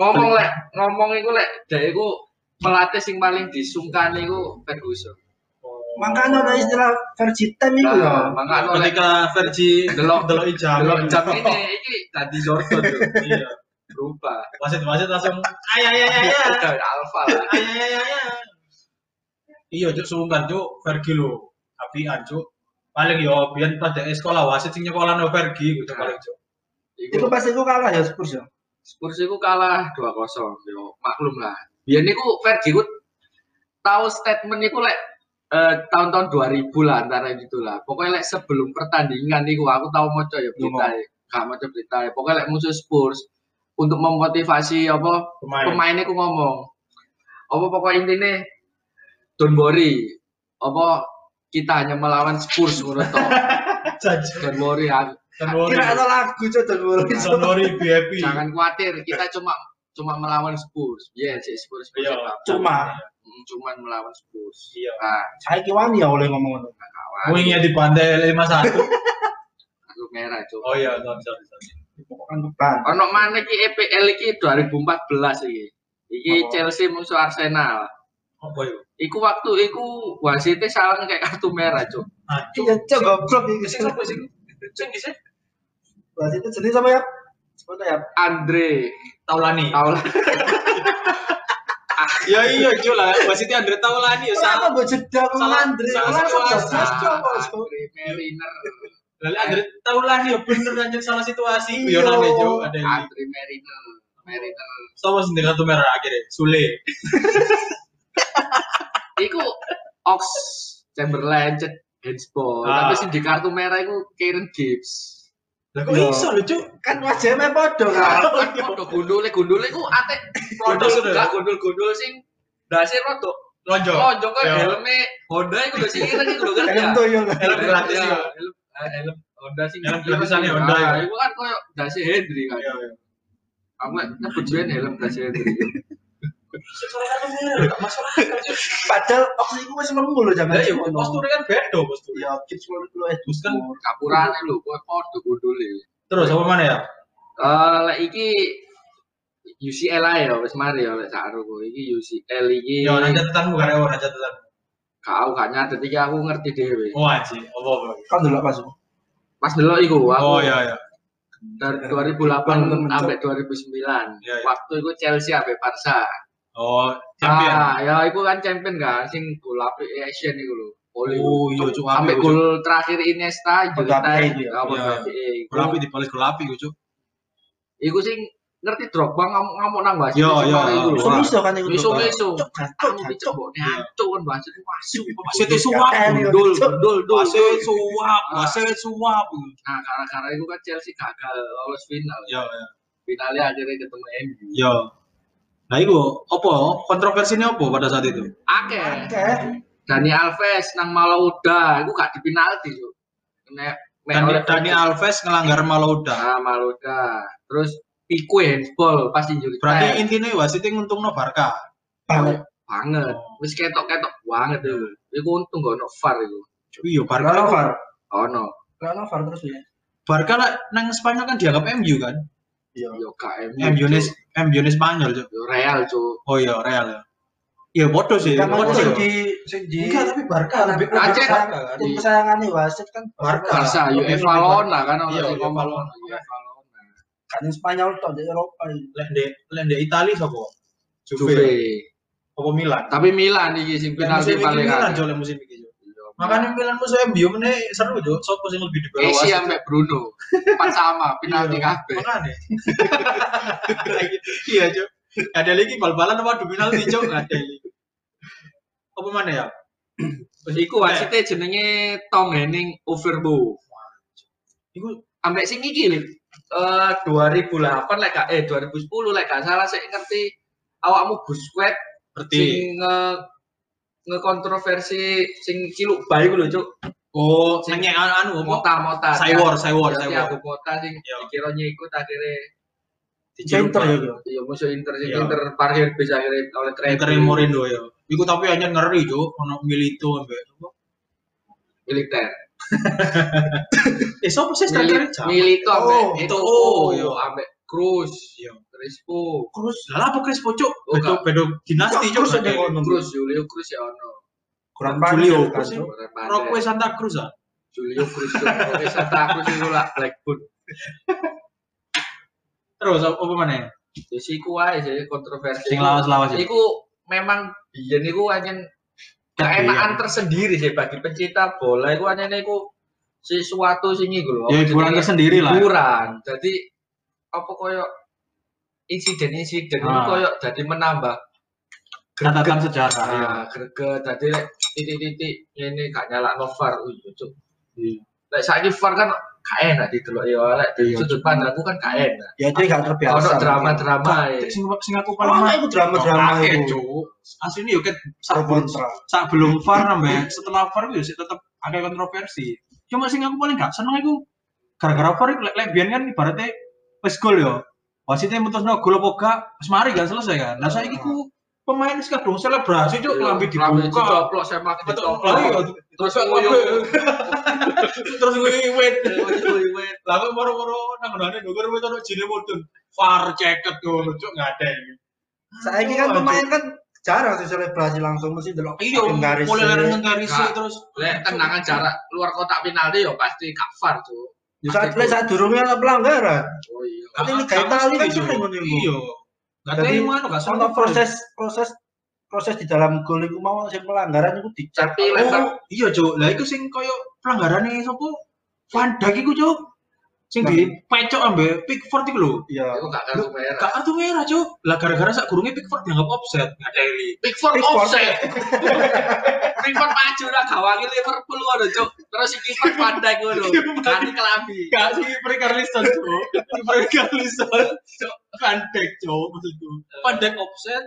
ngomong lek ngomong iku lek deh iku pelatih sing paling disungkan iku Ferguson Makanya ada istilah versi time itu nah, ya. makanya lek ketika Vergi delok delok ijam. delok jam ini (laughs) iki tadi Jordan tuh Iya. (laughs) berubah Wasit-wasit langsung ay ay ay ay. ay. alfa lah Ay ay ay ay. Iya, Cuk, sungkan, Cuk. Vergi lho. Apian, Cuk. Paling yo biyen pas dek sekolah wasit sing nyekolahno Vergi gitu paling, Cuk. Itu iku pas iku kalah ya Spurs ya. Spurs itu kalah 2-0 yo maklum lah biyen niku Fergie ku tahu statement niku lek eh, tahun-tahun 2000 lah antara gitu lah pokoknya lek sebelum pertandingan niku aku tahu moco ya berita ya gak moco berita ya pokoknya lek musuh Spurs untuk memotivasi apa Pemain. pemain niku ngomong apa pokoknya intinya don't worry apa kita hanya melawan Spurs (laughs) Janji. don't worry Don't worry. Kira ada lagu cok dan mulai. Don't worry, be happy. jangan khawatir kita cuma cuma melawan Spurs ya sih Spurs Spurs Iya. Cuma Hmm, cuman melawan Spurs Iya. nah saya kiwani ya oleh ngomong itu. kawan Wingnya di pantai 51. aku merah cuk Oh iya, sorry. Pokoknya beban. ono mana ki EPL iki 2014 iki iki Apa? Chelsea musuh Arsenal Oh, boy. iku waktu iku wasitnya salah kayak kartu merah cuk Aduh. Iya cok goblok iki Sing apa sih? Sing di sini. Bahas itu jenis apa ya? Sebutnya ya. Andre Taulani. Taul (laughs) Ya iya, Jo lah. Wasitnya Andre Taulani ya salah. gue jeda Andre? salah kan cok Andre Mariner Lalu Andre Taulani ya bener aja salah situasi. Iya. Guyonane Jo ada. Andre Mariner Mariner Sama sing dengan kartu merah akhirnya. Sule. (laughs) iku Ox Chamberlain cek handsball Ah. tapi sing di kartu merah iku Kieran Gibbs Lah kok Iya. iso lho, Jo? Kan wajahnya podo kan. kan podo gundule gundule iku ate Gundul gundul sudah. gak gundul gundul sing dasir rodo Lonjong. oh joko Iya. helme Honda iku lho sing ireng iku lho kan Helm ya tuh yuk. Helm gratis Iya, ya. helm eh, helm Honda sing Helm ireng gratisannya iku. Honda, ya. Ah, iku kan koyo dasi Hendry kan Iya, iya. aku nyebut jeneng helm dasi Hendry Padahal waktu itu masih lemu loh zaman Lah iya, posturnya kan beda posturnya. Ya, kids lo lo eh Terus kan kapurane lho koyo podo gundule terus apa mana ya? Eh lek iki UCL ae ya wis mari ya lek sak aku iki UCL iki Ya, orang catatanmu karena orang catatan. kau gak nyatet iki aku ngerti dhewe Oh, anjing. Apa apa? kan dulu pas. pas delok iku aku Oh, iya, iya. dari 2008 Belum muncul. sampai 2009. Iya, iya. Waktu itu Chelsea sampai Barca. Oh, champion. Ah, ya itu kan champion kan sing gol apik Asian iku lho. Oli. Oh, iya, Cuk, Sampai gol terakhir Iniesta Gol Juventus. itu ya. Iya. apik. Golapi di balik golapi gue cuk. Iku sing ngerti Drogba ngamuk ngamuk nang wasit. Yo, sing yo. Iso iso kan iku. Iso iso. Cuk, jancuk, Kamu jancuk. dicek mbok nyacuk kan wasit wasu. Wasit itu suap. Kan, Dul, dul, dul. Wasit suap, Ah. wasit suap. Nah, karena itu kan Chelsea gagal lolos final. Yo, yo. Finalnya akhirnya ketemu MU. Yo. Nah, itu apa? Kontroversinya apa pada saat itu? Akeh. Oke. Dani Alves nang Malouda, itu gak di penalti tuh. Kena Dani, Dani Alves ngelanggar Malouda. Nah, Malouda. Terus Pique handball pas injury Berarti intinya wasitnya nguntungno Barca. Banget. banget. Wis ketok-ketok banget itu. Iku untung gak ono VAR iku. Iya, Barca. Kalau VAR. Ono. Kalau VAR terus ya. Barca lah nang Spanyol kan dianggap MU kan? Iya. Yo KM. MU nih MU nih Spanyol, Cuk. Yo Real, Cuk. Oh iya, Real ya. Iya, bodoh sih. Kan Bodoh sing sih. di sing di Enggak, tapi Barca lebih Aceh, lebih Barca kan. tim kesayangannya wasit kan Barca. Barca, yo Lebih Eva Lona kan ono Iya, sing UEFA ngomong. Lona. Yo Eva Lona. kan yang Spanyol tok di Eropa ini. Lende Lende Italia sapa? Juve. Apa Milan? Tapi Milan iki sing Final penalti musim paling ini Milan jole musim ini. Iya, Makanya Milan musuh MU meneh seru jo, sopo sing lebih di bawah Messi wasit. sampai Bruno. Empat sama penalti Iya, kabeh. Makanya. Iya, Cuk. Ada lagi bal-balan apa adu penalti, Cuk, nggak ada lagi. Apa mana ya? Terus iku wasite jenenge Tom Henning Overbo. Iku Ambek sing iki lho. Eh 2008 lek eh 2010 lek gak salah saya ngerti awakmu Busquets berarti sing nge ngekontroversi sing ciluk bayi ku lho, Cuk. oh, Sing- sing anu apa? Mota-mota. Saywar, Saywar, Jadi Saywar. aku kota sing dikira nyikut akhirnya Inter ya gitu. iya musuh Inter sing Iya. Inter parkir bis akhirnya oleh Trevi. Inter Morindo ya. Iku tapi hanya ngeri, Cuk. Ono Milito ambek apa? militer. (laughs) Eh, sopo sih striker Milito ambek Oh, itu oh, oh, iya. ambek Cruz, Iya. Crespo, Terus lah apa Crespo, Cuk? Oh, Bedo dinasti, Cuk. Terus ada ngono. Cruz, Julio Cruz ya ono. Kurang Julio, pandai. Roque Santa Cruz ah. Julio Cruz. Oke, Santa Cruz itu lah Blackburn. Terus apa mana? Terus iku ae sih kontroversi. Sing lawas-lawas ya. Iku memang biyen iku anjen keenakan tersendiri sih bagi pencinta bola iku anjen iku sesuatu sing iku lho. Ya hiburan tersendiri lah. hiburan. Jadi apa koyo insiden-insiden itu Ah. koyo jadi menambah Catatan sejarah. ya. greget jadi titik-titik ini gak nyala VAR oh iya cuk Iya. lek saiki VAR kan gak enak didelok ya lek dari Iya, sudut pandangku kan gak enak Ya dia gak terbiasa. ono drama-drama ya Sing sing aku Oh, paling mah itu drama-drama itu. Cuk. Aslinya yo ket sak belum VAR sampai setelah VAR itu sih tetap agak kontroversi. Cuma sing aku paling gak seneng iku gara-gara VAR lek lek biyen kan ibaratnya wis gol yo. Wasitnya mutusno gol apa gak, wis mari kan selesai kan. Lah saiki ku pemain wis kadung selebrasi cuk Lambe dibuka. dicoplok semak Betul. Iya, terus Terus wiwit. wiwit Lah kok moro-moro nang ngene ndukur wis ono jine mudun. VAR ceket ngono cuk nggak ada ini. Saiki kan pemain kan jarang sih selebrasi langsung mesti delok Iya, mulai nang garis terus. lek tendangan jarak luar kotak penalti yo pasti cuk Di saat play saat durungnya ada pelanggaran. oh iya Kan ini kayak Itali kan sering ngono iku. Iya. Terima anu gak seneng proses proses proses di dalam gol itu mau sing pelanggaran tapi lek Oh, iya, Cuk. Lah iku sing koyo pelanggarane sapa? Van Dijk iku, Cuk. Sing di pecok ambek Pickford iku lho. Iya. Iku gak kartu merah. Gak kartu merah, Cuk. Lah gara-gara sak gurunge Pickford dianggap offset, gak daily. Pickford Pickford. offset. (laughs) Pickford maju lah gawangi Liverpool ngono, Cuk. Terus si kiper pandai ngono. Ganti kelambi. Gak sih Perkarlison, Cuk. Perkarlison. Cuk, Van Dijk, Cuk, maksudku. Dijk offset.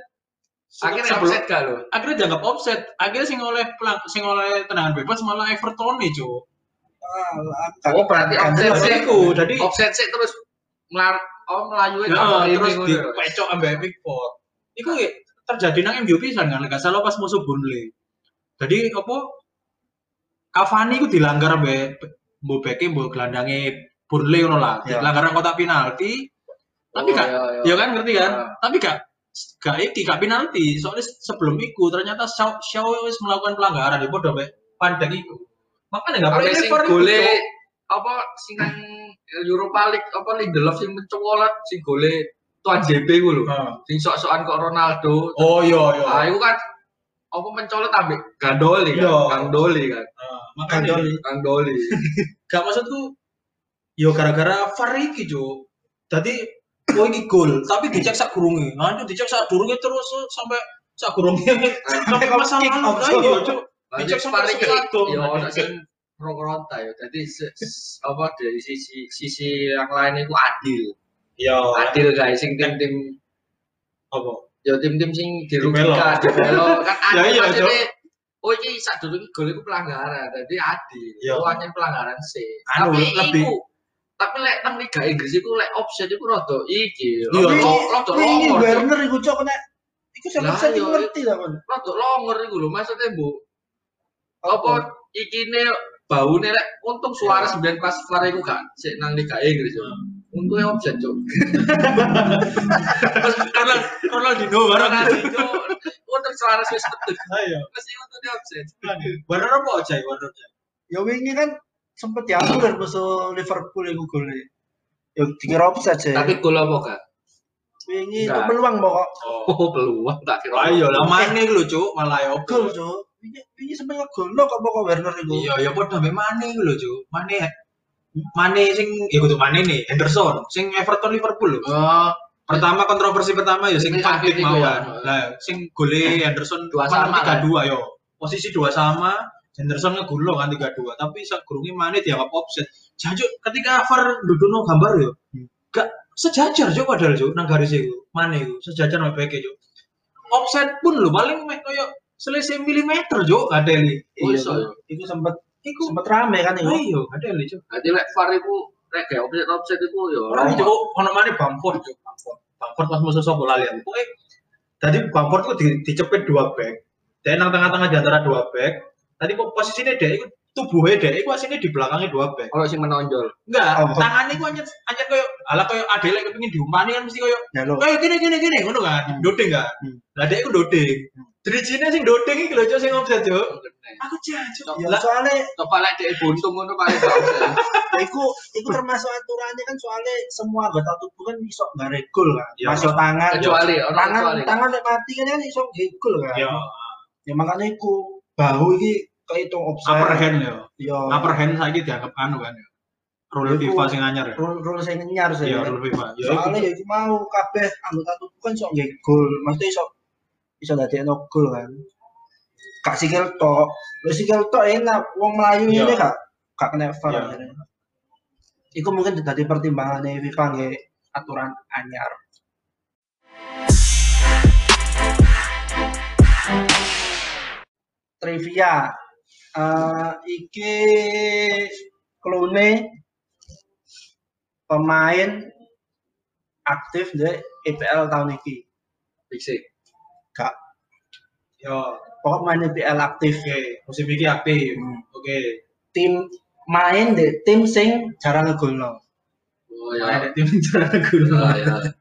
Akhirnya Sebelum- offset gak lo? akhirnya dianggap offset akhirnya sing oleh pelang sing oleh tendangan bebas malah Everton nih cuy Oh, berarti offset sih. iku jadi Offset sih terus melar oh melayu ya, itu terus di pecok ambek Pickford iku ya terjadi nang MU pisan kan gak salah pas musuh Burnley jadi apa Cavani iku dilanggar ambek mbok beke mbok gelandange Burnley ngono lah. Ya. dilanggar kotak penalti. Tapi gak ya kan ngerti kan? tapi gak gak iki gak penalti. Soalnya sebelum iku ternyata Shaw Shaw wis melakukan pelanggaran. Di podo mek pandang iku makanya gak Sampai boleh sing iku, gole Cuk. apa sing Europa League apa Lindelof sing mencolot sing gole tuan JB ku lho. Ah. Sing sok-sokan kok Ronaldo. Oh iya iya. Ah, itu kan apa mencolot ambek Gandoli kan. Iya. Kang Doli kan. Ah, makanya Kandoli. Kang Doli. (laughs) gak maksudku yo gara-gara VAR iki jo. Tadi oh iki gol, tapi dicek sak gurunge. Nah, dicek sak durunge terus sampai sak gurunge sampai masa lalu. iya, Cuk. Sampai sparring segitu. ya ono sing pro kontra ya. Jadi apa dari sisi sisi yang lain itu adil. Iya. Adil guys sing tim-tim Apa? ya tim-tim sing Dibelo. dirugikan, dibelo (laughs) kan Ya adil iya, maksudnya Oh iki sak durunge gol iku pelanggaran, jadi adil. Iya. Oh hanya pelanggaran sih. Anu, Tapi lebih- iku tapi lek nang Liga Inggris iku lek offset iku rada iki. Iya, Rada rada Ini. Werner iku cok kena iku sampe iya, ngerti ta kon. Rada longor iku lho maksudnya Bu. Apa ikine baune lek untung suara sembilan pas VAR iku kan sik nang Liga Inggris yo. Untungnya offset, Cuk. Karena Ronaldinho barang Orang itu untuk suara wis tetek. Ayo. Mesti untungnya offset. Warna apa aja? Warna aja. Ya wingi kan sempet diatur kan musuh Liverpool iku gole. Ya dikira offside sih. Tapi gol apa kan? wingi peluang pokok Oh. Oh, peluang tak kira. Ayo lah mane lho, Cuk, malah ya gol gol. Wingi sempet ngegolno kok pokok Werner iku. Iya, ya padha mbek mane lho, Cuk. Mane Mane sing ya kudu Mane nih, Henderson sing Everton Liverpool lho. Oh, Pertama kontroversi pertama ya sing iku mawon. ya. Lah sing gole (laughs) Henderson Dua sama, tiga dua yo. Posisi dua sama, Henderson ngegulung kan tiga dua. Tapi sak gurunge Mane dianggap offset. Jajuk ketika VAR nduduno gambar yo. Gak sejajar jo padahal jo nang garis iku. Mane iku sejajar sama beke jo. Offset pun lho paling mek koyo selisih milimeter jo kadeli. Oh, Iya, ya. Iku sempet Iku sempet rame kan iku. ayo kadeli jo. Jadi lek VAR iku lek kayak offset offset iku yo. Ora iki kok ono Bamford yo, Bamford. Bamford pas musuh sapa lali aku. Pokoke tadi Bamford tuh di, dicepit dua back. Dia nang tengah-tengah di antara dua back. Tadi kok posisinya dia itu tubuhnya dia itu aslinya di belakangnya dua back. Kalau sing menonjol. Enggak, Oh. tangannya itu anjir anjir koyo ala koyo Adele kepengin diumani kan mesti koyo Ya lo. kayak gini gini gini ngono kan. Kan. Hmm. Lah dia itu Drijine sing dodeng iki lho Cuk, sing offset yo. Coba Aku jancuk. Ya soalnya lek dhek buntung ngono paling gak offset. ya (laughs) iku iku termasuk aturannya kan soalnya semua anggota tubuh kan iso nggak gol kan. Iya. Masuk tangan. Kecuali tangan kecuali. tangan nek mati kan kan iso gol kan. yo Ya makanya iku bahu iki kehitung offside. upper hand yo. Yo. Upper hand saiki dianggap anu kan yo. Rule FIFA sing anyar ya. Rule rule sing nyar sih. Iya, kan. rule FIFA. Ya. Soalnya ya iku mau kabeh anggota tubuh kan iso nggih gol. Maksudnya iso iso dadekno gol kan. Gak sikil tok. Lho sikil tok enak wong Melayu Iya. ini gak gak kena VAR. Iya. akhirnya. Iku mungkin dadi pertimbangannya FIFA nggih aturan anyar. Trivia. Eh iki klone pemain aktif di IPL tahun ini. Fisik. Gak. Yo, Pokok main IPL aktif. oke, musim iki aktif. Hmm. Oke. Tim main di tim sing jarang ngegolno. Oh ya. tim jarang gol. Oh, ya. (laughs)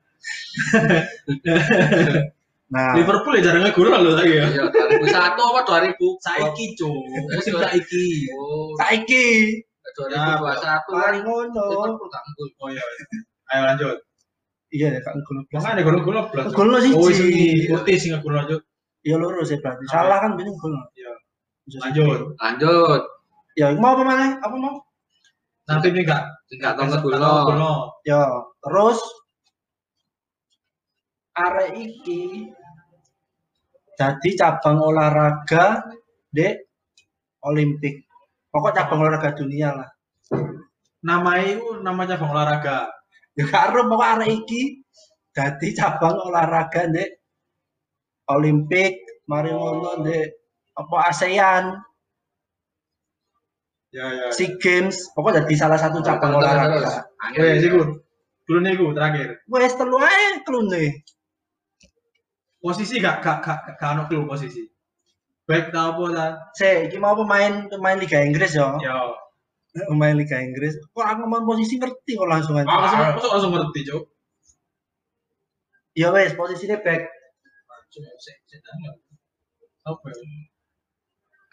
Nah, Liverpool ya jarang gol lho saiki ya. Iya, 2001 apa 2000? Saiki, Cuk. Musim saiki. Oh, saiki 2021 kan paling ngono. Liverpool gak ngegol. Oh iya. Ayo lanjut. Iya ya kan ngegolno blas. Makanya gol-gol belas. Ngegolno siji. Oh, sing putih sing gol lanjut. Ya loro sih berarti. Salah kan bener golno. Iya. Lanjut. Lanjut. Ya mau apa mana? Apa mau? Nanti ini enggak Tingkat tong Gol ngegolno. Ya, terus arek iki jadi cabang olahraga di Olimpik. Pokok cabang olahraga dunia lah. Nama itu nama cabang olahraga. Ya karo pokok arek iki jadi cabang olahraga di Olimpik, mari ngono di apa ASEAN, Ya ya. SEA Games, pokok jadi salah satu cabang olahraga. Wes ya. iku. Dulu niku terakhir. Wes telu ae klune. Posisi gak gak gak gak ono clue posisi. Baik ta apa ta? Se, iki mau pemain pemain Liga Inggris ya. Ya. Pemain Liga Inggris. Kok aku ngomong posisi ngerti kok langsung aja. Langsung langsung langsung ngerti, Cuk. Ya wes, posisinya back. Ya?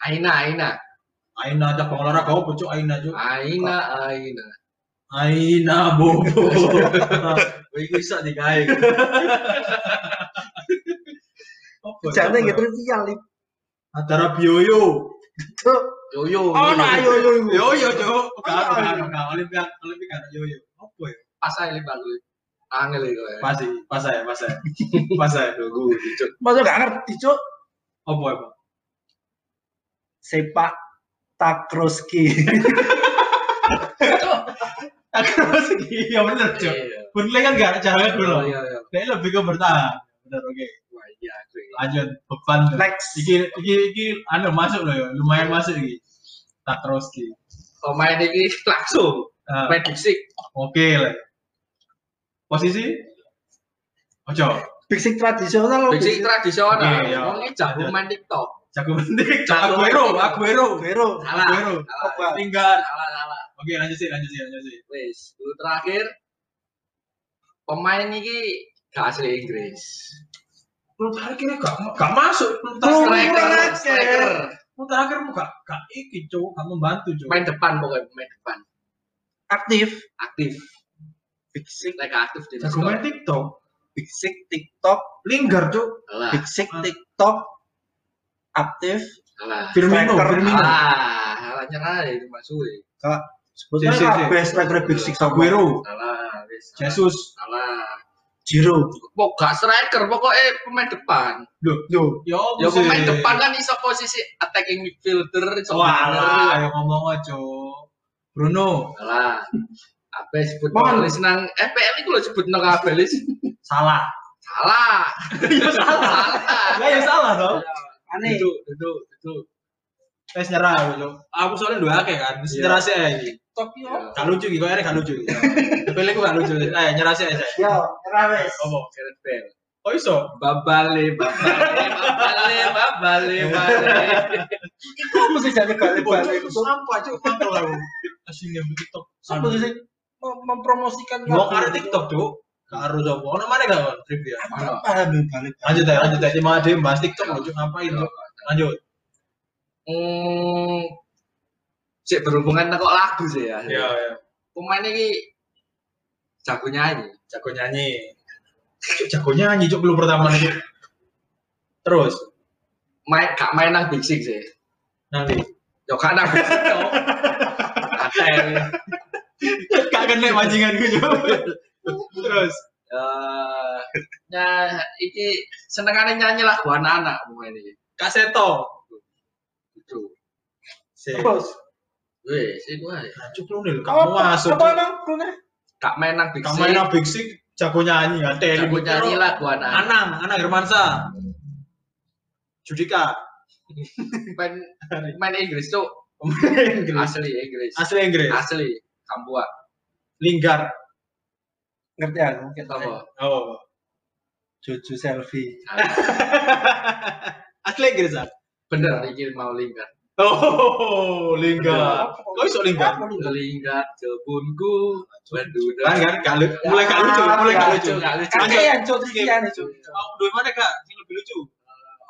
Aina, Aina. Aina cabang olahraga apa, Cuk? Aina, Cuk. Aina, Aina. Aina bobo. Iku iso digawe. Apa gitu ya? trivial Lip. Antara bioyo. Tuh. Yo yo. Oh, nah, ayo yo yo. Yoyo, Cuk. Oh, bukan, iya. bukan. Olimpiade, olimpiade yoyo. Apa ya? Pas ae lek bagus. Angel iku. ya. Pasti, pas saya, pas saya. Pas saya. Tunggu dicuk. Masa gak ngerti, Cuk. Apa apa? Sepak takroski. Terus iya bener, Cuk. Iya. Bener kan gak cara dulu. Iya iya. Dia lebih ke bertahan. Bener, oke. Iya ya. Lanjut, beban. Next. Iki, iki, iki, anu masuk loh ya. Lumayan masuk iki. Tak terus ki. Pemain iki langsung Ah, main fisik. Oke lah. Posisi? Ojo. Fisik tradisional loh. Fisik tradisional. Oke, iya. Wong iki jago main TikTok. Jago penting. Jago Aguero. Aguero. Salah. Aguero. Salah. Apa? Tinggal. Salah salah. Oke, lanjut sih, lanjut sih, lanjut sih. Wis, dulu terakhir pemain iki gak asli Inggris. Lu terakhir gak, gak masuk. Lu terakhir, Striker, lu terakhir lu gak, gak iki cowok, gak membantu cowok. Main depan pokoknya pemain depan. Aktif. Aktif. Fisik. Like aktif di Jago main TikTok. Fisik TikTok. Linggar cowok. Fisik TikTok. Aktif. Salah. Firmino, Striker. Firmino. Ah, salah nyerah itu masuk. Sebetulnya Si, si, si. kabeh striker fisik sama. Aguero, salah. Jesus. Salah. Jiro. Pokok gak striker, pokoknya pemain depan. Yo. Ya, apa Ya sih? pemain depan kan iso posisi attacking midfielder, iso Wah, winger. ayo ngomong aja. Bruno, Salah. Apa sebut nulis nang FPL itu lo sebut nang kabel is. salah. Salah. (laughs) Ya salah. Lah ya salah toh. Aneh. Duduk, duduk, duduk. Wes nyerah aku, Cuk. Aku soalnya dua akeh kan, Iya. nyerah sih aja iki. TikTok yo. Ya. Gak lucu iki, kok gak lucu. Pilih gak lucu. Eh, nyerah sih aja. Yo, nyerah wes. Apa? Gareth Bale. Oh iso? Babale, babale, babale, babale, babale. Itu apa sih jadi itu? Sampah cuk, mantap aku. Asing yang TikTok. Apa sih mem- mempromosikan Mau karena TikTok cuk. Gak harus apa. Ono mana gak kon trivia? Paham ya, balik. Lanjut ya, lanjut ya. Cuma ada bahas TikTok loh, cuk. Ngapain cuk? Lanjut. Hmm, sik berhubungan kok lagu sih ya. Iya, iya. Pemain ini jago nyanyi. Jago nyanyi. Jago nyanyi cuk belum pertama nih. Terus Main gak main nang Big Six sih. nanti Yo gak nang Big Six yo. Gak kena bajingan gue. Terus Eh, nya iki senengane nyanyi lagu anak-anak pemain ini. kaseto. Itu. Si. Terus. Wes, aja. Nah, Cuk lu nih, kamu masuk. Apa emang main nang Big main Big Six jago nyanyi ya. Jago nyanyi lagu anak. Anang, Anang Hermansa. Judika. (laughs) Main main Inggris tuh (laughs) Inggris. asli Inggris. Asli Inggris. Asli. Kambuak. Linggar. Ngerti aku. Kita apa? Oh. Cucu selfie. Asli (laughs) Inggris ah. Bener iki mau lingkar. Oh, Linggar. Kok iso Linggar? Lingkar jebunku menduda. Kan kan gak lu- mulai gak lucu, mulai gak lucu. Lucu. Cuk, trivian, Cuk. Oh, Dua mana kak? Sing lebih lucu.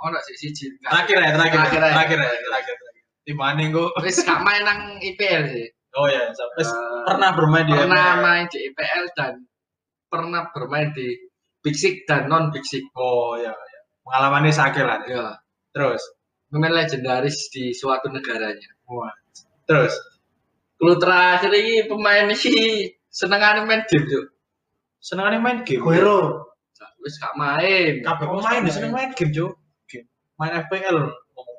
Ono sih siji. Terakhir ya, terakhir, Terakhir ya. terakhir terakhir. Di mana gue? Wis gak main nang IPL sih. Oh ya, sampai Eh, pernah bermain di pernah main di IPL dan pernah bermain di Big Six dan non Big Six. Oh ya, ya. Pengalamannya sakit lah. Ya, Terus, pemain legendaris di suatu negaranya. wah. Terus, Kalau terakhir ini pemain ini senengane main game tuh. senengannya main game. Guero. Wis gak main. Kabeh pemain seneng main game, Cuk. Game. Main FPL.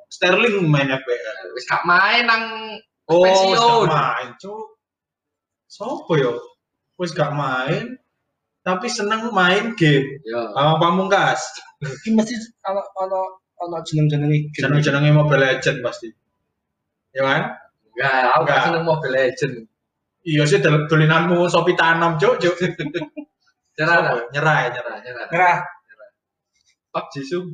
Sterling main FPL. Wis gak main nang Oh, wis Pensiun. gak main, Cuk. Sopo yo? Wis gak main, tapi seneng main game. ya. Sama Pamungkas. Iki mesti ono ono ono jeneng-jeneng iki. Seneng-senengnya Mobile Legend pasti. Ya kan? Enggak, aku gak Enggak. seneng Mobile Legend. Iya sih dol- dolinanmu sopi tanam, Cuk, Cuk. (laughs) Nyerah nyerah. Nyerah, nyerah. Ngerah. PUBG sum.